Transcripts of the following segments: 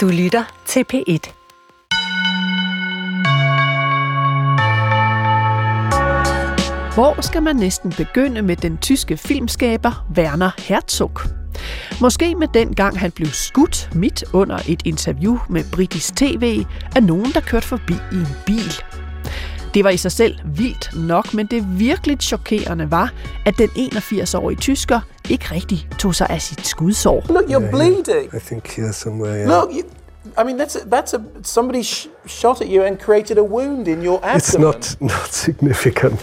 Du lytter til P1. Hvor skal man næsten begynde med den tyske filmskaber Werner Herzog? Måske med den gang han blev skudt midt under et interview med britisk tv af nogen, der kørte forbi i en bil. Det var i sig selv vildt nok, men det virkelig chokerende var, at den 81-årige tysker ikke rigtig tog sig af sit skudsår. Look, you're bleeding. I think here somewhere. Yeah. Look, you, I mean that's a, that's a somebody sh- shot at you and created a wound in your abdomen. It's not not significant.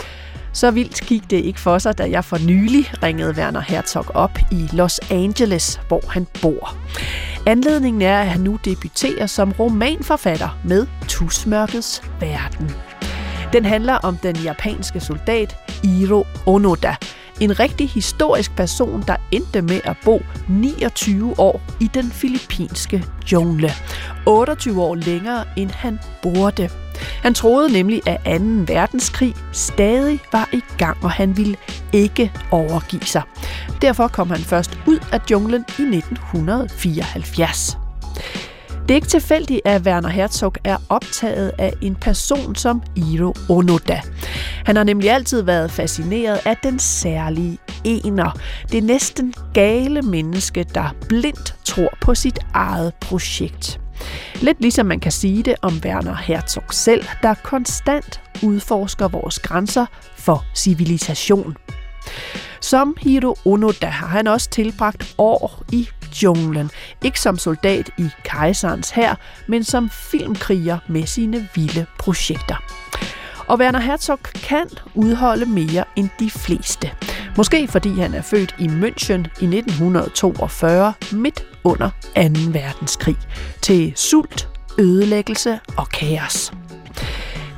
Så vildt gik det ikke for sig, da jeg for nylig ringede Werner Herzog op i Los Angeles, hvor han bor. Anledningen er, at han nu debuterer som romanforfatter med Tusmørkets Verden. Den handler om den japanske soldat Iro Onoda, en rigtig historisk person, der endte med at bo 29 år i den filippinske jungle. 28 år længere, end han burde. Han troede nemlig, at 2. verdenskrig stadig var i gang, og han ville ikke overgive sig. Derfor kom han først ud af junglen i 1974. Det er ikke tilfældigt, at Werner Herzog er optaget af en person som Iro Onoda. Han har nemlig altid været fascineret af den særlige ener. Det næsten gale menneske, der blindt tror på sit eget projekt. Lidt ligesom man kan sige det om Werner Herzog selv, der konstant udforsker vores grænser for civilisation. Som Hiro Onoda har han også tilbragt år i junglen. Ikke som soldat i kejserens hær, men som filmkriger med sine vilde projekter. Og Werner Herzog kan udholde mere end de fleste. Måske fordi han er født i München i 1942, midt under 2. verdenskrig, til sult, ødelæggelse og kaos.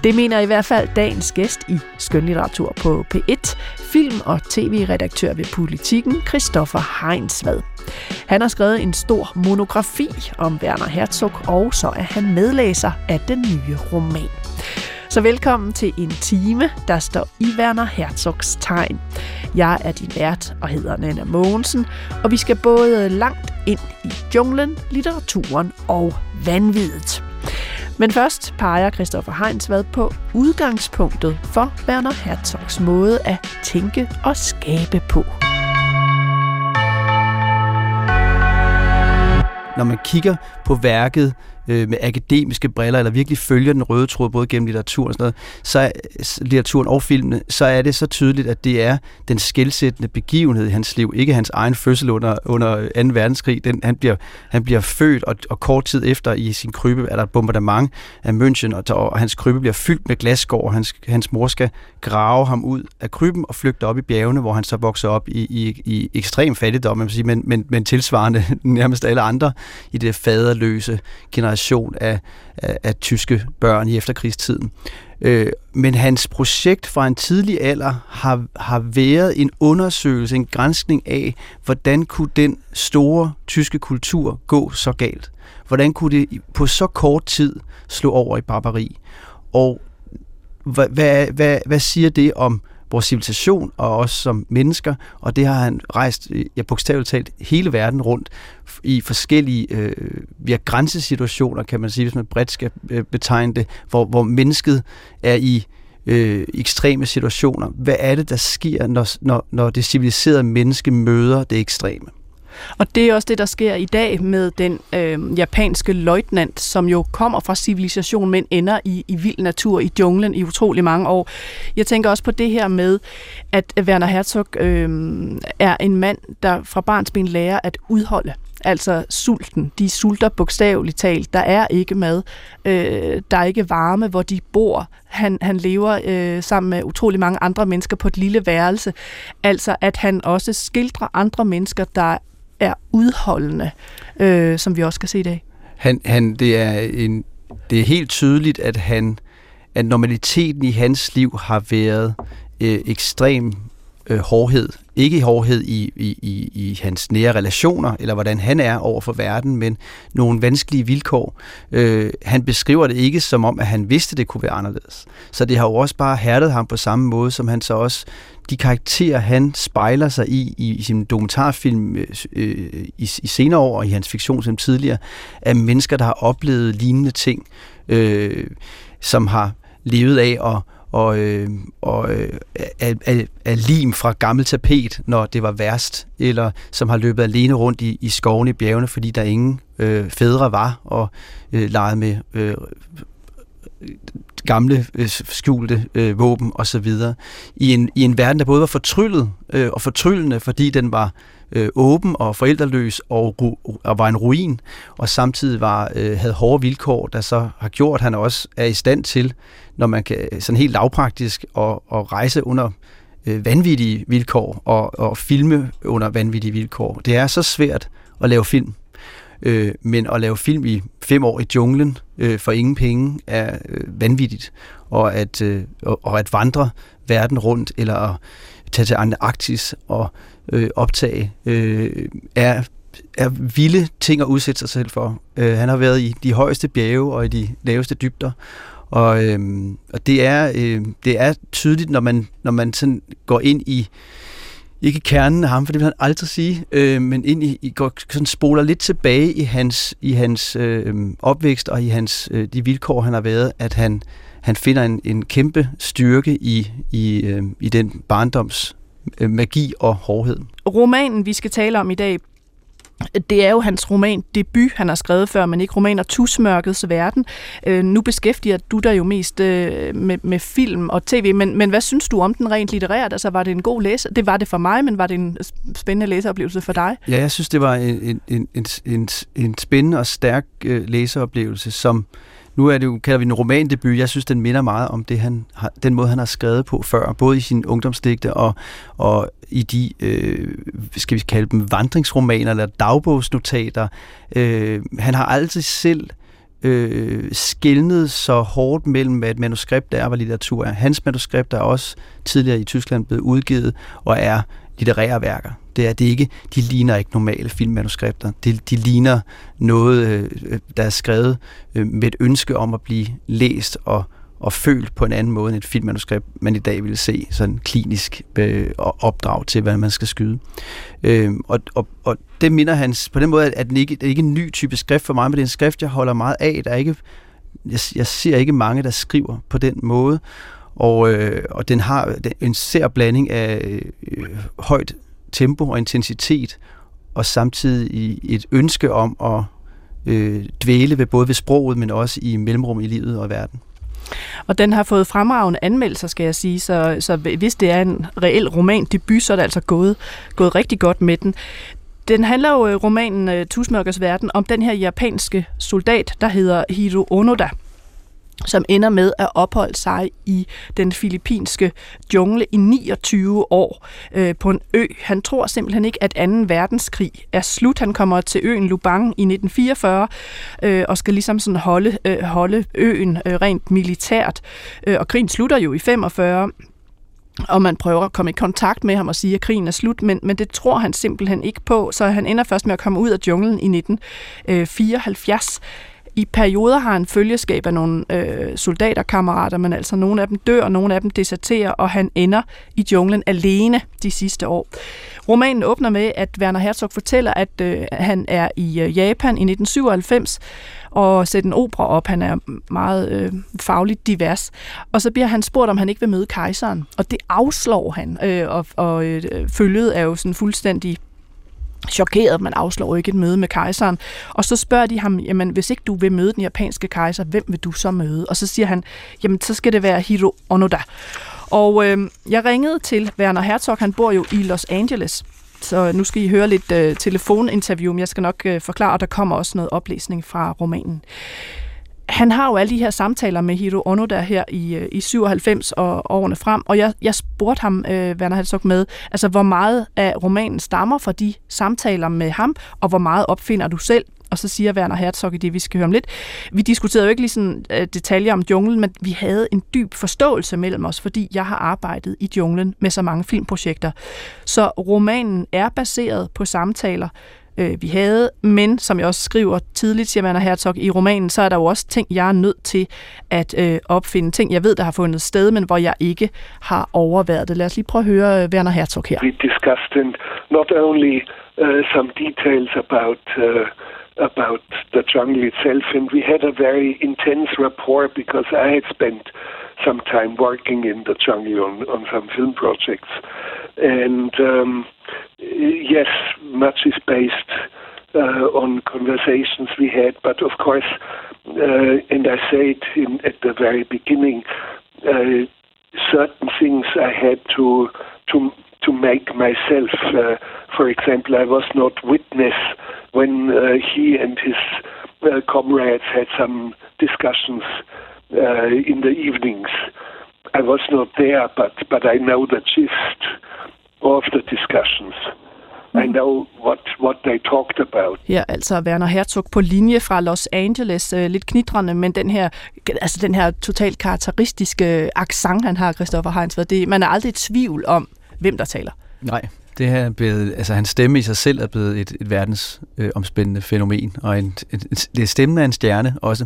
Det mener i hvert fald dagens gæst i Skønlitteratur på P1, film- og tv-redaktør ved Politiken, Christoffer Heinsvad. Han har skrevet en stor monografi om Werner Herzog, og så er han medlæser af den nye roman. Så velkommen til en time, der står i Werner Herzogs tegn. Jeg er din vært og hedder Nana Mogensen, og vi skal både langt ind i junglen, litteraturen og vanviddet. Men først peger Christoffer Heinsvad på udgangspunktet for Werner Herzogs måde at tænke og skabe på. Når man kigger på værket øh, med akademiske briller, eller virkelig følger den røde tråd både gennem litteraturen og sådan noget, så er, litteraturen og filmene, så er det så tydeligt, at det er den skældsættende begivenhed i hans liv, ikke hans egen fødsel under, under 2. verdenskrig. Den, han, bliver, han bliver født, og, og kort tid efter i sin krybe er der et bombardement af München, og, og hans krybe bliver fyldt med glasskår, og hans, hans mor skal grave ham ud af kryben og flygte op i bjergene, hvor han så vokser op i, i, i ekstrem fattigdom, man sige, men, men, men tilsvarende nærmest alle andre i det faderløse generation af, af, af tyske børn i efterkrigstiden. Øh, men hans projekt fra en tidlig alder har, har været en undersøgelse, en grænskning af, hvordan kunne den store tyske kultur gå så galt? Hvordan kunne det på så kort tid slå over i barbari? Og hvad, hvad, hvad, hvad siger det om vores civilisation og os som mennesker, og det har han rejst, øh, ja, bogstaveligt talt, hele verden rundt i forskellige øh, ja, grænsesituationer, kan man sige, hvis man bredt skal øh, betegne det, hvor, hvor mennesket er i øh, ekstreme situationer. Hvad er det, der sker, når, når, når det civiliserede menneske møder det ekstreme? Og det er også det, der sker i dag med den øh, japanske løjtnant, som jo kommer fra civilisation, men ender i, i vild natur i junglen i utrolig mange år. Jeg tænker også på det her med, at Werner Herzog øh, er en mand, der fra barnsben lærer at udholde altså sulten. De sulter bogstaveligt talt. Der er ikke mad. Øh, der er ikke varme, hvor de bor. Han, han lever øh, sammen med utrolig mange andre mennesker på et lille værelse. Altså at han også skildrer andre mennesker, der er udholdende, øh, som vi også kan se i dag. Han, han, det, er en, det er helt tydeligt, at han at normaliteten i hans liv har været øh, ekstrem øh, hårdhed. Ikke hårdhed i, i, i, i hans nære relationer, eller hvordan han er over for verden, men nogle vanskelige vilkår. Øh, han beskriver det ikke som om, at han vidste, det kunne være anderledes. Så det har jo også bare hærdet ham på samme måde, som han så også de karakterer, han spejler sig i i, i sin dokumentarfilm øh, øh, i, i senere år og i hans fiktion som tidligere, er mennesker, der har oplevet lignende ting, øh, som har levet af at og, øh, og øh, er, lim fra gammel tapet, når det var værst, eller som har løbet alene rundt i, i skoven i bjergene, fordi der ingen øh, fædre var, og øh, leget med øh, gamle øh, skjulte øh, våben osv. I en, I en verden, der både var fortryllet øh, og fortryllende, fordi den var øh, åben og forældreløs og, og var en ruin, og samtidig var øh, havde hårde vilkår, der så har gjort, at han også er i stand til, når man kan øh, sådan helt lavpraktisk, og, og rejse under øh, vanvittige vilkår og, og filme under vanvittige vilkår. Det er så svært at lave film. Øh, men at lave film i fem år i junglen øh, for ingen penge er øh, vanvittigt. Og at, øh, og, og at vandre verden rundt, eller at tage til Antarktis og øh, optage, øh, er, er vilde ting at udsætte sig selv for. Øh, han har været i de højeste bjerge og i de laveste dybder. Og, øh, og det, er, øh, det er tydeligt, når man, når man sådan går ind i ikke kernen af ham, for det vil han aldrig sige, øh, men ind i, i går, sådan spoler lidt tilbage i hans, i hans øh, opvækst og i hans øh, de vilkår, han har været, at han, han finder en, en kæmpe styrke i, i, øh, i den barndoms øh, magi og hårdhed. Romanen, vi skal tale om i dag, det er jo hans roman debut, han har skrevet før, men ikke romaner Tusmørkets Verden. Øh, nu beskæftiger du dig jo mest øh, med, med film og tv, men, men hvad synes du om den rent litterært? Altså var det en god læser? Det var det for mig, men var det en spændende læseoplevelse for dig? Ja, jeg synes, det var en, en, en, en, en spændende og stærk øh, læseoplevelse, som nu er det jo, kalder vi en romandebut. Jeg synes, den minder meget om det, han har, den måde, han har skrevet på før, både i sine ungdomsdigte og, og i de, øh, skal vi kalde dem vandringsromaner eller dagbogsnotater. Øh, han har altid selv øh, skældnede så hårdt mellem, hvad et manuskript er og hvad litteratur er. Hans manuskript er også tidligere i Tyskland blevet udgivet og er litterære værker. Det er det ikke, de ligner ikke normale filmmanuskripter. De, de ligner noget, øh, øh der er skrevet øh, med et ønske om at blive læst og, og følt på en anden måde end et filmmanuskript, man i dag ville se sådan klinisk øh, opdrag til, hvad man skal skyde. Øh, og, og, og det minder hans, på den måde, at den ikke, det er ikke en ny type skrift for mig, men det er en skrift, jeg holder meget af. Der er ikke, jeg, jeg ser ikke mange, der skriver på den måde, og, øh, og den har en sær blanding af øh, højt tempo og intensitet, og samtidig et ønske om at øh, dvæle ved både ved sproget, men også i mellemrum i livet og verden. Og den har fået fremragende anmeldelser, skal jeg sige, så, så hvis det er en reel roman debut, så er det altså gået, gået rigtig godt med den. Den handler jo, øh, romanen øh, Tusmørkers Verden, om den her japanske soldat, der hedder Hiro Onoda, som ender med at opholde sig i den filippinske jungle i 29 år øh, på en ø. Han tror simpelthen ikke, at 2. verdenskrig er slut. Han kommer til øen Lubang i 1944 øh, og skal ligesom sådan holde, øh, holde øen øh, rent militært. Øh, og krigen slutter jo i 45 og man prøver at komme i kontakt med ham og sige, at krigen er slut, men, men det tror han simpelthen ikke på, så han ender først med at komme ud af junglen i 1974. I perioder har han følgeskab af nogle øh, soldaterkammerater, men altså nogle af dem dør, og nogle af dem deserterer, og han ender i junglen alene de sidste år. Romanen åbner med, at Werner Herzog fortæller, at øh, han er i øh, Japan i 1997 og sætter en opera op. Han er meget øh, fagligt divers. Og så bliver han spurgt, om han ikke vil møde kejseren. Og det afslår han, øh, og, og øh, følget er jo sådan fuldstændig chokeret, man afslår ikke et møde med kejseren. Og så spørger de ham, jamen hvis ikke du vil møde den japanske kejser, hvem vil du så møde? Og så siger han, jamen så skal det være Hiro Onoda. Og øh, jeg ringede til Werner Herzog, han bor jo i Los Angeles. Så nu skal I høre lidt øh, telefoninterview, men jeg skal nok øh, forklare, og der kommer også noget oplæsning fra romanen han har jo alle de her samtaler med Hiro Ono der her i, øh, i 97 og årene frem, og jeg, jeg spurgte ham, øh, Werner Herzog, med, altså hvor meget af romanen stammer fra de samtaler med ham, og hvor meget opfinder du selv? Og så siger Werner Herzog i det, vi skal høre om lidt. Vi diskuterede jo ikke lige sådan øh, detaljer om junglen, men vi havde en dyb forståelse mellem os, fordi jeg har arbejdet i junglen med så mange filmprojekter. Så romanen er baseret på samtaler, øh, vi havde. Men som jeg også skriver tidligt, siger Werner Herzog, i romanen, så er der jo også ting, jeg er nødt til at øh, opfinde. Ting, jeg ved, der har fundet sted, men hvor jeg ikke har overværet det. Lad os lige prøve at høre øh, Werner Herzog her. We discussed and not only uh, some details about uh, about the jungle itself, and we had a very intense rapport because I had spent some time working in the jungle on, on some film projects. And um, yes, much is based uh, on conversations we had, but of course, uh, and I say it in, at the very beginning, uh, certain things I had to to to make myself. Uh, for example, I was not witness when uh, he and his uh, comrades had some discussions in the evenings. I was not there, but but I know the gist of the discussions. I mm. know what, what they talked about. Ja, altså Werner Herzog på linje fra Los Angeles, øh, lidt knitrende, men den her, altså den her totalt karakteristiske accent, han har, Christoffer Heinz, det, man er aldrig i tvivl om, hvem der taler. Nej, det her er blevet, altså hans stemme i sig selv er blevet et, et verdensomspændende øh, fænomen, og en, en, det er stemmen af en stjerne også.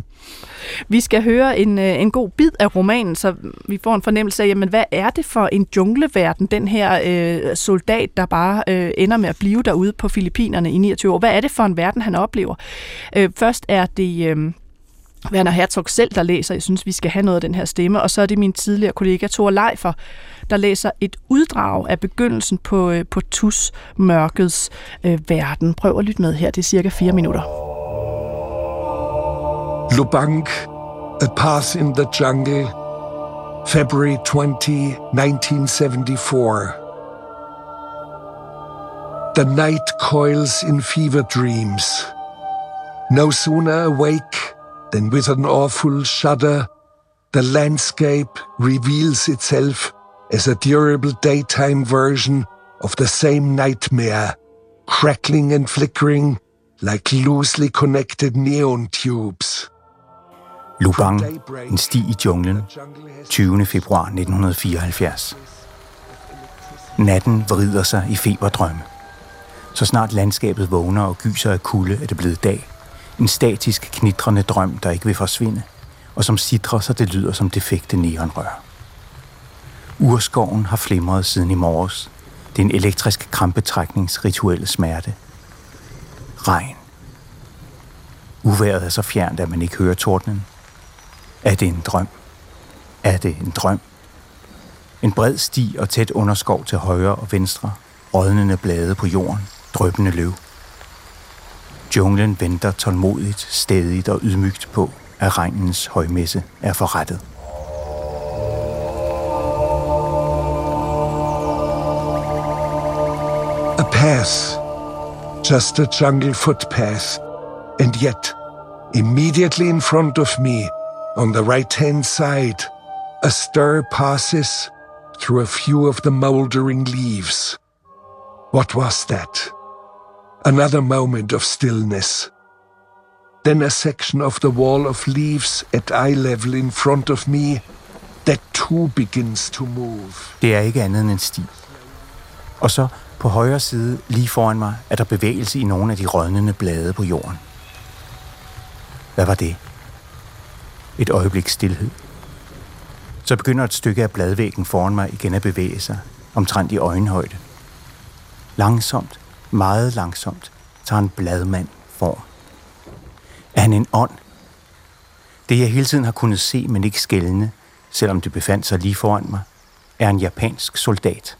Vi skal høre en, øh, en god bid af romanen, så vi får en fornemmelse af, jamen, hvad er det for en jungleverden, den her øh, soldat, der bare øh, ender med at blive derude på Filippinerne i 29 år. Hvad er det for en verden, han oplever? Øh, først er det... Øh, Werner Herzog selv, der læser. Jeg synes, vi skal have noget af den her stemme. Og så er det min tidligere kollega Thor Leifer, der læser et uddrag af begyndelsen på, øh, på Tus Mørkets øh, verden. Prøv at lytte med her. Det er cirka fire minutter. Lubang, A Path in the Jungle, February 20, 1974. The night coils in fever dreams. No sooner awake than with an awful shudder, the landscape reveals itself as a durable daytime version of the same nightmare, crackling and flickering like loosely connected neon tubes. Lubang, en sti i junglen, 20. februar 1974. Natten vrider sig i feberdrømme. Så snart landskabet vågner og gyser af kulde, er det blevet dag. En statisk, knitrende drøm, der ikke vil forsvinde, og som sidrer, så det lyder som defekte neonrør. Urskoven har flimret siden i morges. Det er en elektrisk krampetrækningsrituelle smerte. Regn. Uværet er så fjernt, at man ikke hører tordnen. Er det en drøm? Er det en drøm? En bred sti og tæt underskov til højre og venstre. Rådnende blade på jorden. Drøbende løv. Junglen venter tålmodigt, stedigt og ydmygt på, at regnens højmesse er forrettet. A path, just a jungle footpath, and yet, immediately in front of me, on the right hand side, a stir passes through a few of the mouldering leaves. What was that? Another moment of stillness. Then a section of the wall of leaves at eye level in front of me that too begins to move. Det er ikke andet end en sti. Og så på højre side, lige foran mig, er der bevægelse i nogle af de rådnende blade på jorden. Hvad var det? Et øjeblik stillhed. Så begynder et stykke af bladvæggen foran mig igen at bevæge sig, omtrent i øjenhøjde. Langsomt meget langsomt tager en bladmand form. Er han en ånd? Det jeg hele tiden har kunnet se, men ikke skældne, selvom det befandt sig lige foran mig, er en japansk soldat.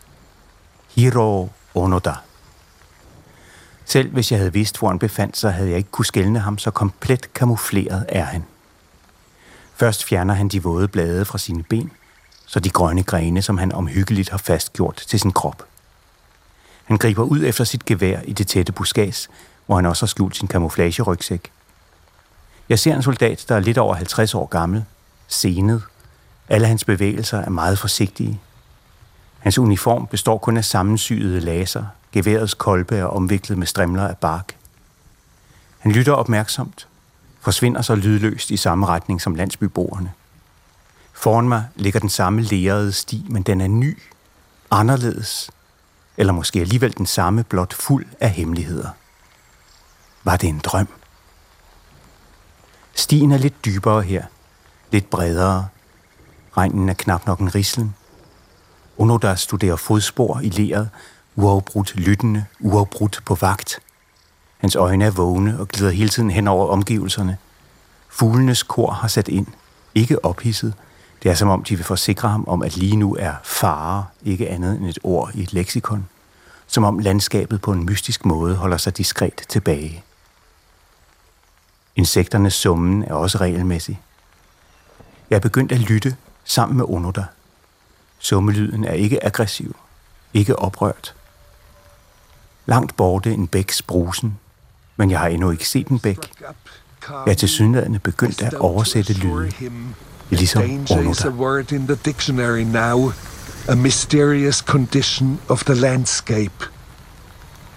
Hiro Onoda. Selv hvis jeg havde vidst, hvor han befandt sig, havde jeg ikke kunne skælne ham, så komplet kamufleret er han. Først fjerner han de våde blade fra sine ben, så de grønne grene, som han omhyggeligt har fastgjort til sin krop – han griber ud efter sit gevær i det tætte buskads, hvor han også har skjult sin kamuflagerygsæk. Jeg ser en soldat, der er lidt over 50 år gammel, senet. Alle hans bevægelser er meget forsigtige. Hans uniform består kun af sammensyede laser. Geværets kolbe er omviklet med strimler af bark. Han lytter opmærksomt, forsvinder så lydløst i samme retning som landsbyboerne. Foran mig ligger den samme lærede sti, men den er ny, anderledes, eller måske alligevel den samme, blot fuld af hemmeligheder. Var det en drøm? Stien er lidt dybere her, lidt bredere. Regnen er knap nok en rislen. Uno, der studerer fodspor i leret, uafbrudt lyttende, uafbrudt på vagt. Hans øjne er vågne og glider hele tiden hen over omgivelserne. Fuglenes kor har sat ind, ikke ophidset. Det er som om, de vil forsikre ham om, at lige nu er fare ikke andet end et ord i et leksikon. Som om landskabet på en mystisk måde holder sig diskret tilbage. Insekternes summen er også regelmæssig. Jeg er begyndt at lytte sammen med Onoda. Summelyden er ikke aggressiv, ikke oprørt. Langt borte en bæks brusen, men jeg har endnu ikke set en bæk. Jeg er til synligheden begyndt at oversætte lyde, Danger is a word in the dictionary now, a mysterious condition of the landscape.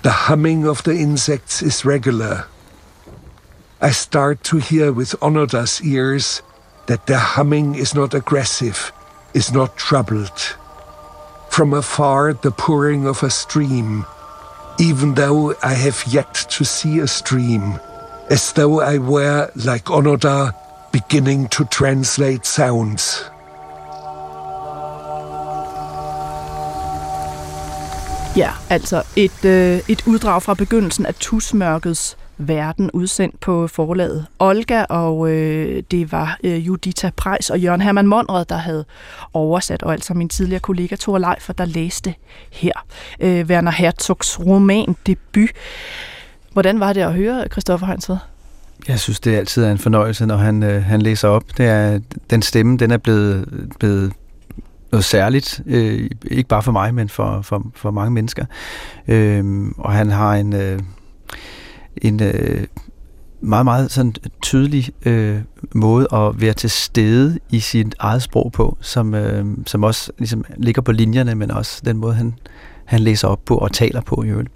The humming of the insects is regular. I start to hear with Onoda's ears that their humming is not aggressive, is not troubled. From afar, the pouring of a stream, even though I have yet to see a stream, as though I were, like Onoda, beginning to translate sounds. Ja, altså et, øh, et uddrag fra begyndelsen af Tusmørkets verden, udsendt på forlaget Olga, og øh, det var øh, Judita Prejs og Jørgen Hermann Monrad, der havde oversat, og altså min tidligere kollega Thor Leifer, der læste her. Øh, Werner Herzogs roman debut. Hvordan var det at høre Christoffer Heinzved? Jeg synes, det altid er en fornøjelse, når han, øh, han læser op. Det er, den stemme, den er blevet, blevet noget særligt, øh, ikke bare for mig, men for, for, for mange mennesker. Øh, og han har en, øh, en øh, meget, meget sådan tydelig øh, måde at være til stede i sit eget sprog på, som, øh, som også ligesom ligger på linjerne, men også den måde, han, han læser op på og taler på i øvrigt.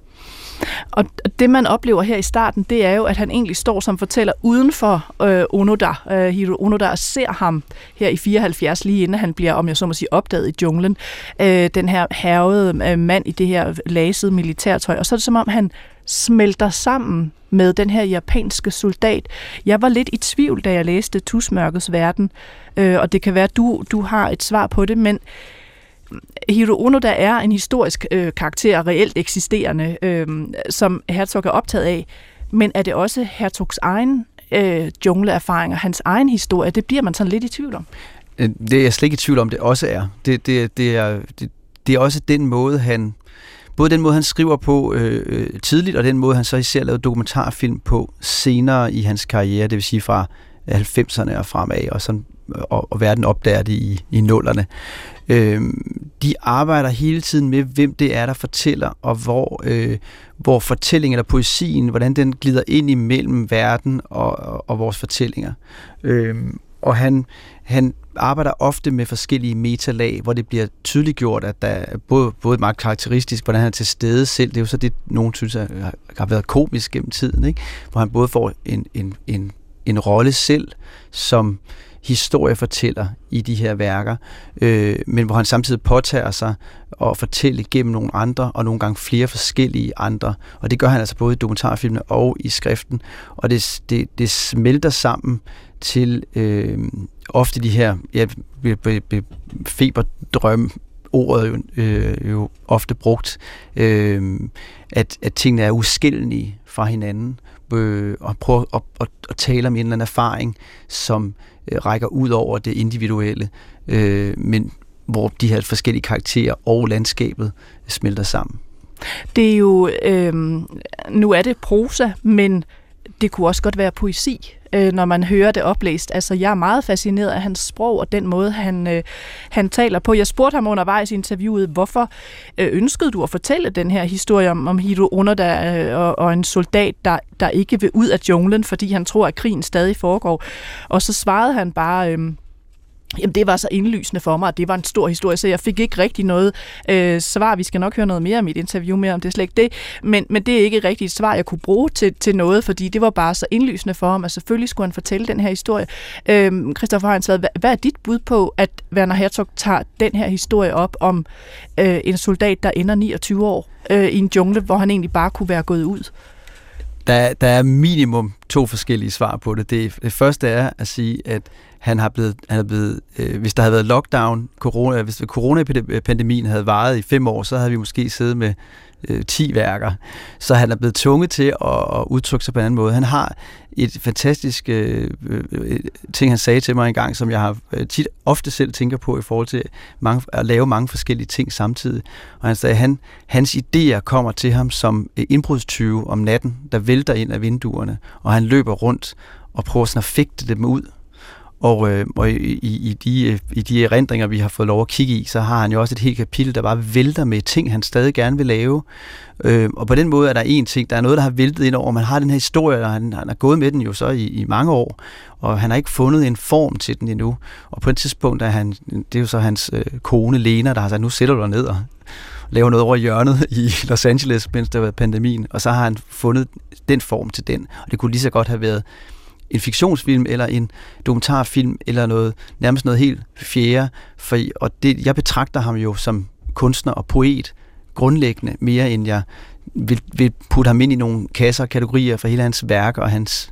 Og det, man oplever her i starten, det er jo, at han egentlig står som fortæller uden for øh, Onoda, øh, Hiro Onoda, og ser ham her i 74, lige inden han bliver, om jeg så må sige, opdaget i junglen. Øh, den her hervede øh, mand i det her lasede militærtøj. Og så er det som om, han smelter sammen med den her japanske soldat. Jeg var lidt i tvivl, da jeg læste Tusmørkets verden, øh, og det kan være, at du, du har et svar på det, men Hiro Ono, der er en historisk øh, karakter, reelt eksisterende, øh, som Herzog er optaget af. Men er det også Herzogs egen øh, jungleerfaring og hans egen historie? Det bliver man sådan lidt i tvivl om. Øh, det er jeg slet ikke i tvivl om, det også er. Det, det, det, er, det, det er også den måde, han... Både den måde, han skriver på øh, øh tidligt, og den måde, han så især lavede dokumentarfilm på senere i hans karriere, det vil sige fra 90'erne og fremad, og, sådan, og, og verden opdager det i, i nullerne. Øh, de arbejder hele tiden med, hvem det er, der fortæller, og hvor, øh, hvor fortællingen eller poesien, hvordan den glider ind imellem verden og, og, og vores fortællinger. Øh, og han, han arbejder ofte med forskellige metalag, hvor det bliver tydeligt gjort, at der er både, både meget karakteristisk, hvordan han er til stede selv. Det er jo så det, nogen synes er, har været komisk gennem tiden, ikke? hvor han både får en, en, en, en rolle selv som historiefortæller i de her værker, øh, men hvor han samtidig påtager sig at fortælle gennem nogle andre, og nogle gange flere forskellige andre. Og det gør han altså både i dokumentarfilmene og i skriften. Og det, det, det smelter sammen til øh, ofte de her ja, be, be, feberdrøm, ordet jo, øh, jo ofte brugt, øh, at, at tingene er uskillelige fra hinanden, øh, og prøve at, at, at tale om en eller anden erfaring, som Øh, rækker ud over det individuelle, øh, men hvor de her forskellige karakterer og landskabet smelter sammen. Det er jo, øh, nu er det prosa, men det kunne også godt være poesi, øh, når man hører det oplæst. Altså, jeg er meget fascineret af hans sprog og den måde, han, øh, han taler på. Jeg spurgte ham undervejs i interviewet, hvorfor øh, ønskede du at fortælle den her historie om, om Hiro Onoda øh, og, og en soldat, der, der ikke vil ud af junglen, fordi han tror, at krigen stadig foregår. Og så svarede han bare... Øh, Jamen, det var så indlysende for mig, at det var en stor historie, så jeg fik ikke rigtig noget øh, svar. Vi skal nok høre noget mere om mit interview mere om det er slet ikke det. Men, men det er ikke rigtigt et svar, jeg kunne bruge til, til noget, fordi det var bare så indlysende for ham, at selvfølgelig skulle han fortælle den her historie. Øh, Christoffer Heinz, hvad, hvad er dit bud på, at Werner Herzog tager den her historie op om øh, en soldat, der ender 29 år øh, i en jungle, hvor han egentlig bare kunne være gået ud? Der, der er minimum to forskellige svar på det. Det, det første er at sige, at han har blevet, han er blevet øh, hvis der havde været lockdown, corona, hvis coronapandemien havde varet i fem år, så havde vi måske siddet med øh, 10 værker. Så han er blevet tvunget til at, at udtrykke sig på en anden måde. Han har et fantastisk øh, øh, øh ting, han sagde til mig engang, som jeg har øh, tit ofte selv tænker på i forhold til mange, at lave mange forskellige ting samtidig. Og han sagde, at han, hans idéer kommer til ham som øh, indbrudstyve om natten, der vælter ind af vinduerne, og han løber rundt og prøver sådan at fægte dem ud og, øh, og i, i, de, øh, i de erindringer, vi har fået lov at kigge i, så har han jo også et helt kapitel, der bare vælter med ting, han stadig gerne vil lave. Øh, og på den måde er der en ting, der er noget, der har væltet ind over. Man har den her historie, og han, han har gået med den jo så i, i mange år, og han har ikke fundet en form til den endnu. Og på et tidspunkt er han, det er jo så hans øh, kone Lena, der har sagt, nu sætter du dig ned og laver noget over hjørnet i Los Angeles, mens der var pandemien, og så har han fundet den form til den. Og det kunne lige så godt have været en fiktionsfilm eller en dokumentarfilm eller noget nærmest noget helt fjerde. For, og det, jeg betragter ham jo som kunstner og poet grundlæggende mere end jeg vil, vil putte ham ind i nogle kasser og kategorier for hele hans værk og hans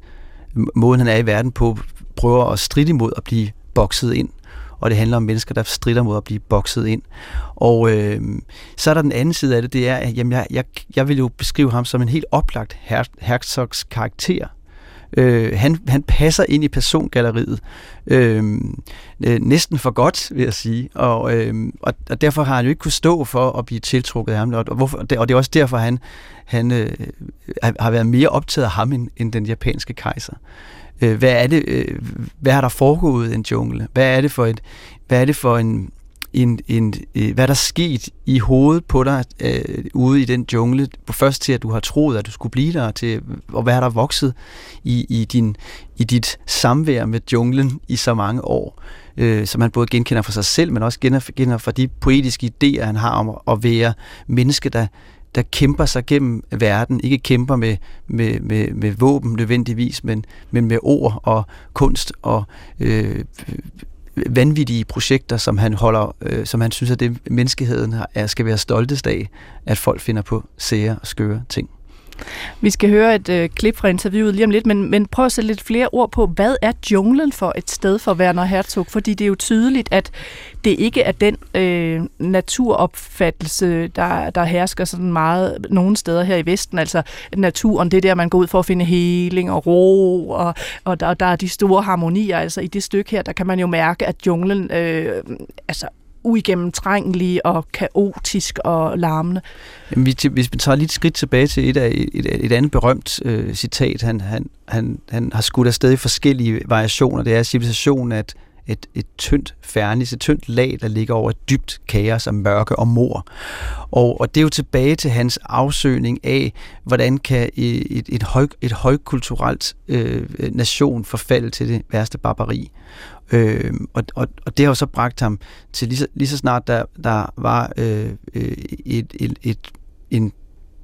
måde, han er i verden på, prøver at stride imod at blive bokset ind. Og det handler om mennesker, der strider mod at blive bokset ind. Og øh, så er der den anden side af det, det er, at jamen, jeg, jeg, jeg vil jo beskrive ham som en helt oplagt her, Herzogs karakter. Øh, han, han passer ind i persongalleriet øh, øh, næsten for godt, vil jeg sige. Og, øh, og, og derfor har han jo ikke kunnet stå for at blive tiltrukket af ham. Og, og, hvorfor, og det er også derfor, han, han øh, har været mere optaget af ham end, end den japanske kejser. Øh, hvad er det? Øh, hvad har der foregået i en jungle? Hvad er det for et, hvad er det for en en, en, øh, hvad der er sket i hovedet på dig øh, ude i den jungle, først til at du har troet, at du skulle blive der, til, og hvad er der vokset i, i, din, i dit samvær med junglen i så mange år, øh, som han både genkender for sig selv, men også genkender for de poetiske idéer, han har om at være menneske, der, der kæmper sig gennem verden, ikke kæmper med, med, med, med våben nødvendigvis, men, men med ord og kunst og øh, vanvittige projekter, som han holder, øh, som han synes, at det menneskeheden er, skal være stoltest af, at folk finder på sære og skøre ting. Vi skal høre et øh, klip fra interviewet lige om lidt, men, men prøv at sætte lidt flere ord på, hvad er junglen for et sted for Werner Herzog? Fordi det er jo tydeligt, at det ikke er den øh, naturopfattelse, der, der hersker sådan meget nogle steder her i Vesten. Altså naturen, det er der, man går ud for at finde heling og ro, og, og der, der er de store harmonier. Altså i det stykke her, der kan man jo mærke, at junglen øh, altså uigennemtrængelig og kaotisk og larmende. Jamen, hvis vi tager lidt skridt tilbage til et, af, et, et andet berømt øh, citat, han, han, han, han har skudt afsted i forskellige variationer, det er civilisationen at et, et tyndt fernis, et tyndt lag, der ligger over et dybt kaos af mørke og mor. Og, og det er jo tilbage til hans afsøgning af, hvordan kan et, et, høj, et højkulturelt øh, nation forfalde til det værste barbari. Øh, og, og, og det har jo så bragt ham til lige så, lige så snart der, der var øh, øh et, et, et, en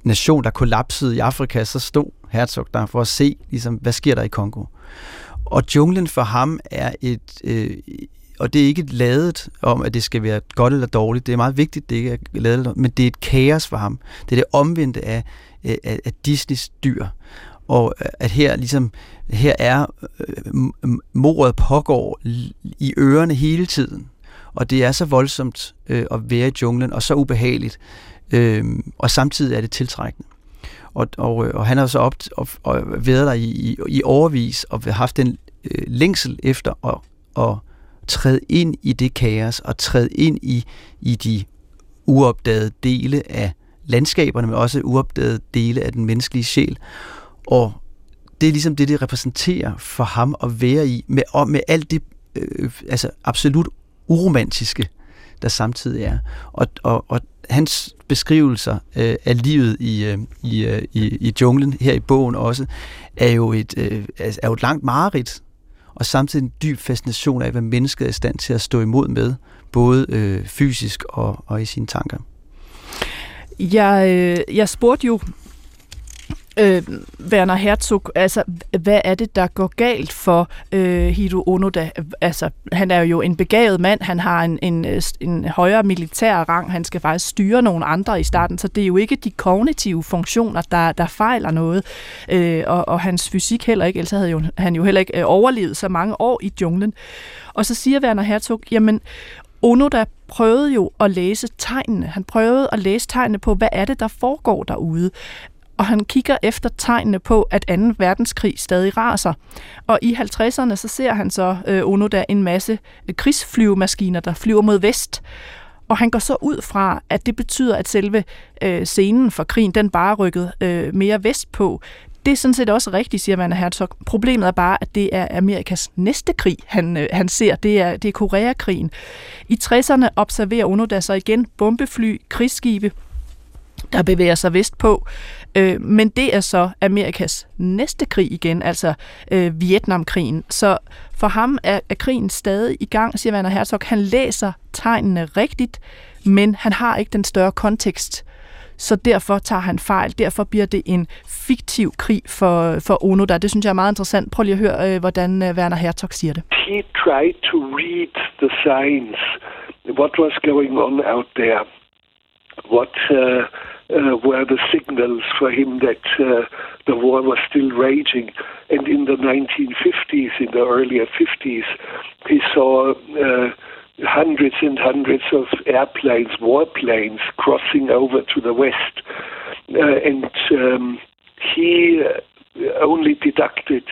nation, der kollapsede i Afrika, så stod Herzog der for at se, ligesom, hvad sker der i Kongo. Og junglen for ham er et, øh, og det er ikke ladet om, at det skal være godt eller dårligt. Det er meget vigtigt, det ikke er ladet, men det er et kaos for ham. Det er det omvendte af, af, af Disneys dyr. Og at her ligesom her er øh, mordet pågår i ørerne hele tiden. Og det er så voldsomt øh, at være i junglen, og så ubehageligt. Øh, og samtidig er det tiltrækkende. Og, og, øh, og han har så op, og, og været der i, i, i overvis og haft den øh, længsel efter at, at træde ind i det kaos og træde ind i, i de uopdagede dele af landskaberne, men også uopdagede dele af den menneskelige sjæl. Og det er ligesom det, det repræsenterer for ham at være i, med, og med alt det øh, altså absolut uromantiske, der samtidig er. Og, og, og hans beskrivelser øh, af livet i, øh, i, øh, i, i junglen, her i bogen også, er jo et, øh, er jo et langt mareridt, og samtidig en dyb fascination af, hvad mennesket er i stand til at stå imod med, både øh, fysisk og, og i sine tanker. Jeg, øh, jeg spurgte jo øh, Werner Herzog, altså, hvad er det, der går galt for øh, Hiro Onoda? Altså, han er jo en begavet mand, han har en, en, øh, en højere militær rang, han skal faktisk styre nogle andre i starten, så det er jo ikke de kognitive funktioner, der, der fejler noget, øh, og, og hans fysik heller ikke, ellers havde jo, han jo heller ikke øh, overlevet så mange år i junglen. Og så siger Werner Herzog, jamen, Onoda prøvede jo at læse tegnene. Han prøvede at læse tegnene på, hvad er det, der foregår derude og han kigger efter tegnene på, at 2. verdenskrig stadig raser. Og i 50'erne så ser han så øh, Onoda en masse øh, krigsflyvemaskiner, der flyver mod vest. Og han går så ud fra, at det betyder, at selve øh, scenen for krigen, den bare rykket øh, mere vest på. Det er sådan set også rigtigt, siger man Herzog. Problemet er bare, at det er Amerikas næste krig, han, øh, han ser. Det er, det er Koreakrigen. I 60'erne observerer Onoda så igen bombefly, krigsskibe, der bevæger sig vestpå. Øh, men det er så Amerikas næste krig igen, altså øh, Vietnamkrigen. Så for ham er, er krigen stadig i gang, siger Werner Herzog. Han læser tegnene rigtigt, men han har ikke den større kontekst. Så derfor tager han fejl. Derfor bliver det en fiktiv krig for, for Onoda. Det synes jeg er meget interessant. Prøv lige at høre, øh, hvordan øh, Werner Herzog siger det. He tried to read the signs, what was going on out there. What uh, uh, were the signals for him that uh, the war was still raging. And in the 1950s, in the earlier 50s, he saw uh, hundreds and hundreds of airplanes, warplanes, crossing over to the west. Uh, and um, he uh, only deducted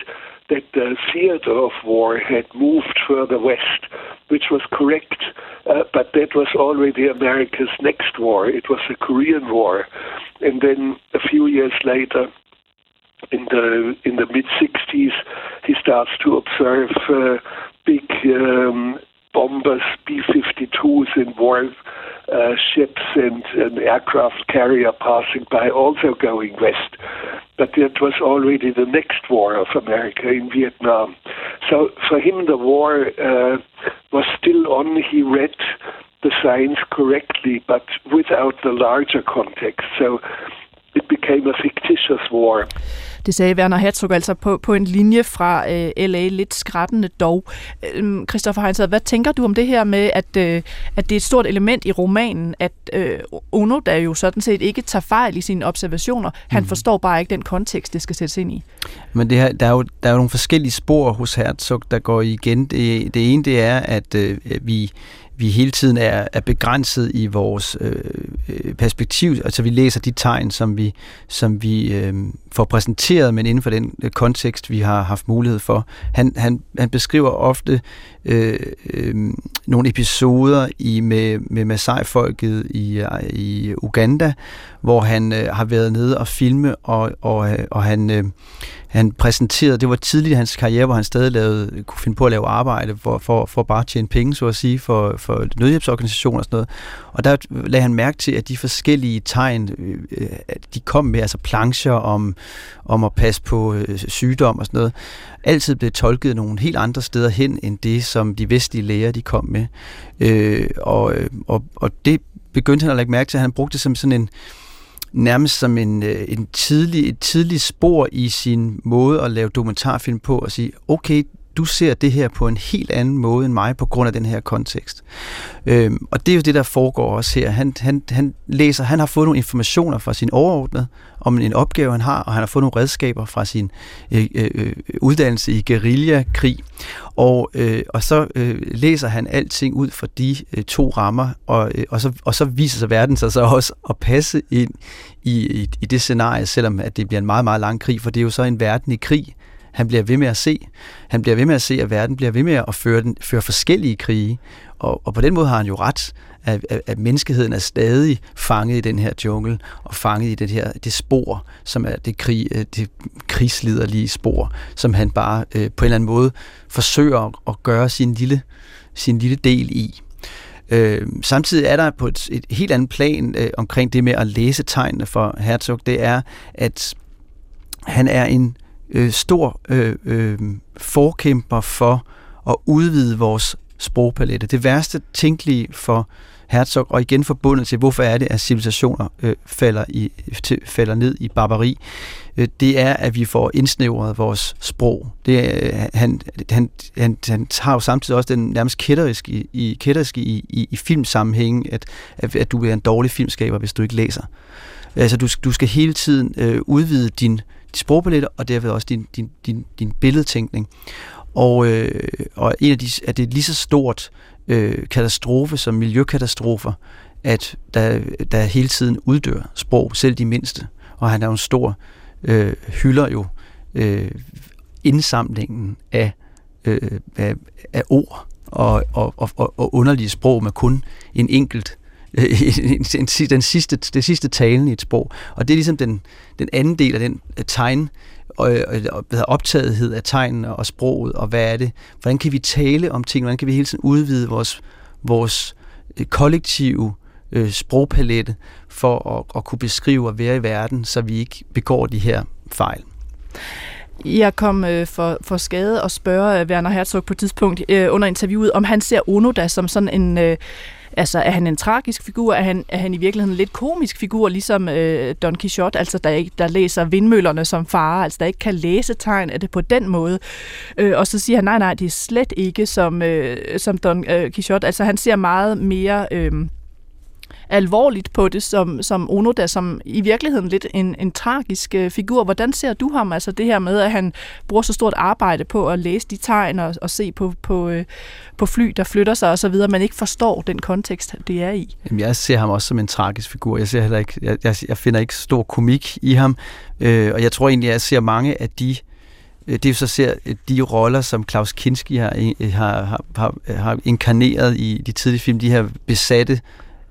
that the theater of war had moved further west, which was correct, uh, but that was already America's next war. It was the Korean War. And then a few years later, in the in the mid 60s, he starts to observe uh, big um, bombers, B-52s, and war uh, ships and an aircraft carrier passing by, also going west. But that was already the next war of America in Vietnam. So for him, the war uh, was still on. He read the signs correctly, but without the larger context. So it became a fictitious war. Det sagde Werner Herzog altså på, på en linje fra øh, LA, lidt skrættende dog. Øh, Christoffer Heinz, hvad tænker du om det her med, at, øh, at det er et stort element i romanen, at øh, Ono, der jo sådan set ikke tager fejl i sine observationer, han mm. forstår bare ikke den kontekst, det skal sættes ind i? Men det her, der, er jo, der er jo nogle forskellige spor hos Herzog, der går igen. Det, det ene, det er, at øh, vi vi hele tiden er, er begrænset i vores øh, øh, perspektiv. Altså vi læser de tegn, som vi, som vi øh, får præsenteret, men inden for den øh, kontekst, vi har haft mulighed for. Han, han, han beskriver ofte øh, øh, nogle episoder i med, med Masai-folket i, øh, i Uganda, hvor han øh, har været nede og filme, og, og, øh, og han, øh, han præsenterede, det var tidligt i hans karriere, hvor han stadig lavede, kunne finde på at lave arbejde for, for, for bare at tjene penge, så at sige, for, for nødhjælpsorganisationer og sådan noget. Og der lagde han mærke til, at de forskellige tegn, øh, de kom med, altså plancher om, om at passe på øh, sygdom og sådan noget, altid blev tolket nogle helt andre steder hen, end det, som de vestlige læger, de kom med. Øh, og, øh, og, og det begyndte han at lægge mærke til, at han brugte det som sådan en, nærmest som en, øh, en tidlig, et tidligt spor i sin måde at lave dokumentarfilm på, og sige, okay, du ser det her på en helt anden måde end mig, på grund af den her kontekst. Øhm, og det er jo det, der foregår også her. Han, han, han læser, han har fået nogle informationer fra sin overordnede om en opgave, han har, og han har fået nogle redskaber fra sin øh, øh, øh, uddannelse i guerillakrig. Og, øh, og så øh, læser han alting ud fra de øh, to rammer, og, øh, og, så, og så viser sig verden sig så også at passe ind i, i, i det scenarie, selvom at det bliver en meget, meget lang krig, for det er jo så en verden i krig, han bliver ved med at se. Han bliver ved med at se, at verden bliver ved med at føre, den, føre forskellige krige. Og, og på den måde har han jo ret, at, at, at menneskeheden er stadig fanget i den her jungle, og fanget i det her det spor, som er det, krig, øh, det krigsliderlige spor, som han bare øh, på en eller anden måde forsøger at gøre sin lille, sin lille del i. Øh, samtidig er der på et, et helt andet plan øh, omkring det med at læse tegnene for Herzog, det er, at han er en øh, stor øh, øh, forkæmper for at udvide vores sprogpalette. Det værste tænkelige for Herzog, og igen forbundet til, hvorfor er det, at civilisationer øh, falder, i, til, falder ned i barbari, øh, det er, at vi får indsnævret vores sprog. Det øh, han, han, han, han har jo samtidig også den nærmest kætteriske i, i, kætteriske i, i, i filmsammenhængen, at, at, at du er en dårlig filmskaber, hvis du ikke læser. Altså, du, du skal hele tiden øh, udvide din, din sprogpalette, og derved også din, din, din, din billedtænkning. Og, øh, og en af de, at det er lige så stort øh, katastrofe som miljøkatastrofer, at der, der hele tiden uddør sprog, selv de mindste. Og han er jo en stor øh, hylder jo øh, indsamlingen af, øh, af, af ord og, og, og, og underlige sprog med kun en enkelt øh, den sidste, det sidste talen i et sprog. Og det er ligesom den, den anden del af den øh, tegn, og, og, og optagethed af tegnene og sproget, og hvad er det? Hvordan kan vi tale om ting? Hvordan kan vi hele tiden udvide vores, vores øh, kollektive øh, sprogpalette for at, at kunne beskrive og være i verden, så vi ikke begår de her fejl? Jeg kom øh, for, for skade og spørge øh, Werner Herzog på et tidspunkt øh, under interviewet, om han ser Onoda som sådan en, øh, Altså, er han en tragisk figur? Er han, er han i virkeligheden en lidt komisk figur, ligesom øh, Don Quixote, altså der, ikke, der læser vindmøllerne som far, altså der ikke kan læse tegn? af det på den måde? Øh, og så siger han, nej, nej, det er slet ikke som, øh, som Don øh, Quixote. Altså, han ser meget mere... Øh, alvorligt på det som, som Onoda, som i virkeligheden lidt en, en tragisk øh, figur. Hvordan ser du ham? Altså det her med, at han bruger så stort arbejde på at læse de tegn og, og se på, på, øh, på fly, der flytter sig osv., man ikke forstår den kontekst, det er i. Jamen, jeg ser ham også som en tragisk figur. Jeg, ser heller ikke, jeg, jeg, jeg finder ikke stor komik i ham, øh, og jeg tror egentlig, at jeg ser mange af de øh, det er så ser øh, de roller, som Klaus Kinski øh, har, har, har, har inkarneret i de tidlige film, de her besatte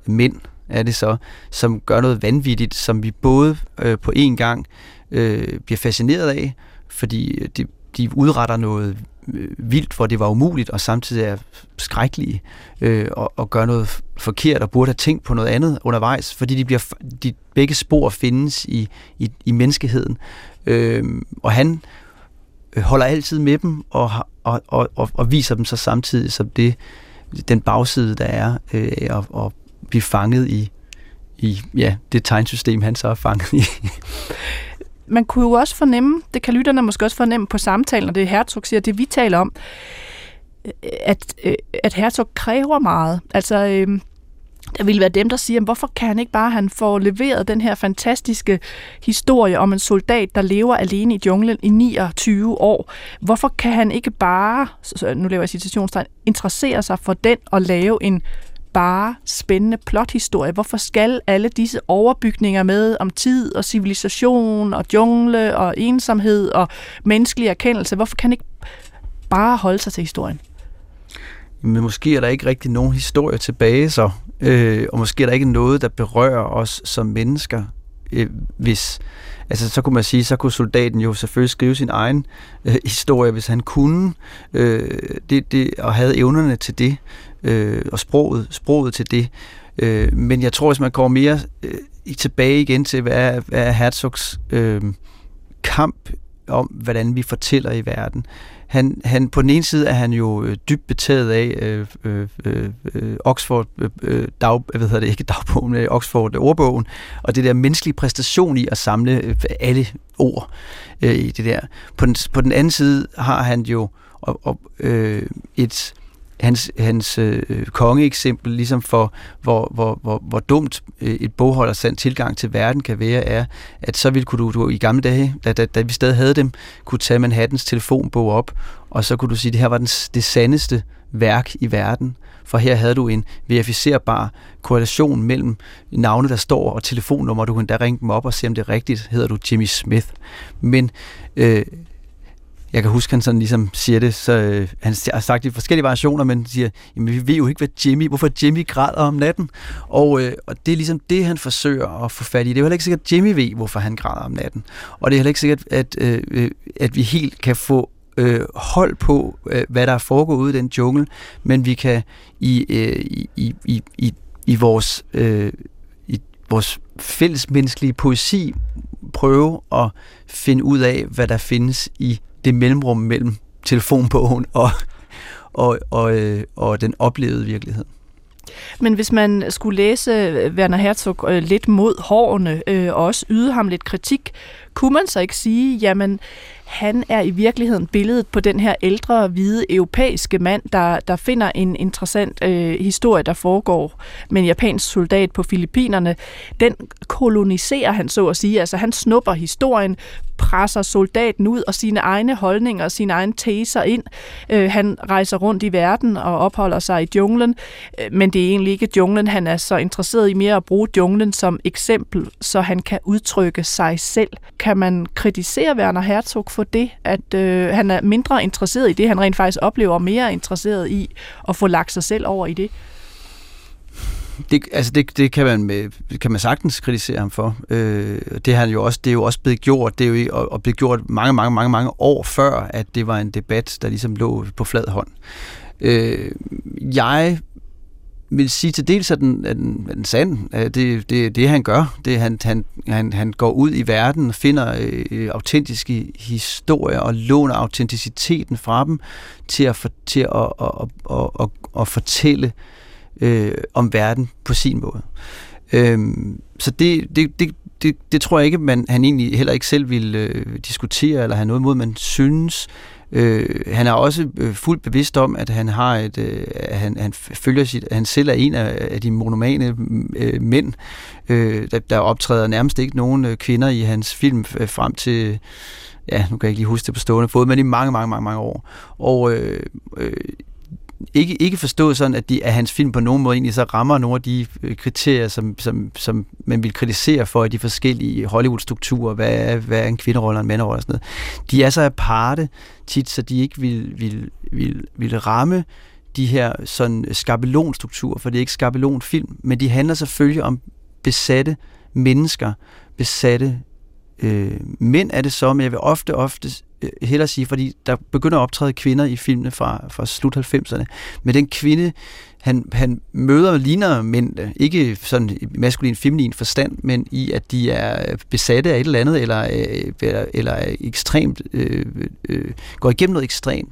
mænd er det så, som gør noget vanvittigt, som vi både øh, på en gang øh, bliver fascineret af, fordi øh, de, de udretter noget øh, vildt, hvor det var umuligt, og samtidig er skrækkelige øh, og, og gør noget forkert og burde have tænkt på noget andet undervejs, fordi de bliver de begge spor findes i, i, i menneskeheden. Øh, og han øh, holder altid med dem og, og, og, og, og viser dem så samtidig som det den bagside, der er, øh, og, og blive fanget i, i ja, det tegnsystem, han så er fanget i. Man kunne jo også fornemme, det kan lytterne måske også fornemme på samtalen, og det Hertog siger, det vi taler om, at, øh, at Hertog kræver meget. Altså, øh, der vil være dem, der siger, hvorfor kan han ikke bare han få leveret den her fantastiske historie om en soldat, der lever alene i junglen i 29 år. Hvorfor kan han ikke bare, nu laver jeg citationstegn, interessere sig for den og lave en bare spændende plothistorie. Hvorfor skal alle disse overbygninger med om tid og civilisation og jungle og ensomhed og menneskelig erkendelse, hvorfor kan ikke bare holde sig til historien? Men måske er der ikke rigtig nogen historie tilbage så, øh, og måske er der ikke noget, der berører os som mennesker, øh, hvis altså så kunne man sige, så kunne soldaten jo selvfølgelig skrive sin egen øh, historie, hvis han kunne, øh, det, det, og havde evnerne til det øh, og sproget, sproget til det. Øh, men jeg tror, hvis man går mere øh, tilbage igen til, hvad er, hvad er Herzogs øh, kamp om, hvordan vi fortæller i verden. Han, han, på den ene side er han jo øh, dybt betaget af øh, øh, øh, Oxford øh, øh, dag, hvad hedder det ikke dagbogen, men Oxford ordbogen, og det der menneskelige præstation i at samle øh, alle ord øh, i det der. På den, på den anden side har han jo og, og, øh, et hans, hans øh, kongeeksempel, ligesom for hvor, hvor, hvor, hvor dumt øh, et et bogholdersand tilgang til verden kan være, er, at så ville kunne du, du i gamle dage, da, da, da vi stadig havde dem, kunne tage Manhattans telefonbog op, og så kunne du sige, at det her var den, det sandeste værk i verden. For her havde du en verificerbar korrelation mellem navne, der står, og telefonnummer. Du kunne da ringe dem op og se, om det er rigtigt. Hedder du Jimmy Smith. Men øh, jeg kan huske, han sådan ligesom siger det, så øh, han har sagt det i forskellige variationer, men siger, jamen vi ved jo ikke, hvad Jimmy, hvorfor Jimmy græder om natten. Og, øh, og det er ligesom det, han forsøger at få fat i. Det er jo heller ikke sikkert, at Jimmy ved, hvorfor han græder om natten. Og det er heller ikke sikkert, at, øh, øh at vi helt kan få øh, hold på, øh, hvad der er foregået ude i den jungle, men vi kan i, øh, i, i, i, i vores, øh, i vores fællesmenneskelige poesi prøve at finde ud af, hvad der findes i det mellemrum mellem telefonbogen og, og, og, øh, og den oplevede virkelighed. Men hvis man skulle læse øh, Werner Herzog øh, lidt mod hårene øh, og også yde ham lidt kritik, kunne man så ikke sige, jamen han er i virkeligheden billedet på den her ældre, hvide, europæiske mand, der, der finder en interessant øh, historie, der foregår med en japansk soldat på Filippinerne. Den koloniserer han, så at sige. Altså han snupper historien, presser soldaten ud og sine egne holdninger og sine egne teser ind. Øh, han rejser rundt i verden og opholder sig i junglen, øh, men det er egentlig ikke junglen. Han er så interesseret i mere at bruge junglen som eksempel, så han kan udtrykke sig selv. Kan man kritisere Werner Herzog for det, at øh, han er mindre interesseret i det, han rent faktisk oplever, mere interesseret i at få lagt sig selv over i det? det, altså det, det kan man med, kan man sagtens kritisere ham for. Øh, det, han jo også, det er jo også blevet gjort, det er jo og, og blevet gjort mange, mange, mange, mange år før, at det var en debat, der ligesom lå på flad hånd. Øh, jeg vil sige til dels, at den, at den, at den sand. Øh, det, det, det han gør. Det, han, han, han, han går ud i verden og finder øh, autentiske historier og låner autenticiteten fra dem til at, for, til at, at, at, at, at, at fortælle øh, om verden på sin måde. Øh, så det, det, det, det, det tror jeg ikke, man, han egentlig heller ikke selv vil øh, diskutere eller have noget imod. Man synes, Øh, Øh, han er også øh, fuldt bevidst om, at han har et, øh, han, han følger sit, han selv er en af, af de monomane øh, mænd, øh, der, der optræder nærmest ikke nogen øh, kvinder i hans film øh, frem til ja, nu kan jeg ikke lige huske det på stående fod, men i mange, mange, mange, mange år. Og øh, øh, ikke, ikke forstået sådan, at, de, at hans film på nogen måde egentlig så rammer nogle af de øh, kriterier, som, som, som man vil kritisere for de forskellige Hollywood-strukturer, hvad er, hvad er en kvinderolle og en manderolle og sådan noget. De er så aparte tit, så de ikke vil, vil, vil, vil ramme de her sådan skabelonstrukturer, for det er ikke skabelonfilm, men de handler selvfølgelig om besatte mennesker, besatte øh, mænd er det så, men jeg vil ofte, ofte Øh, hellere sige, fordi der begynder at optræde kvinder i filmene fra, fra slut 90'erne. Men den kvinde, han, han møder ligner mænd, ikke sådan maskulin, feminin forstand, men i at de er øh, besatte af et eller andet, eller, øh, eller, eller ekstremt, øh, øh, går igennem noget ekstremt.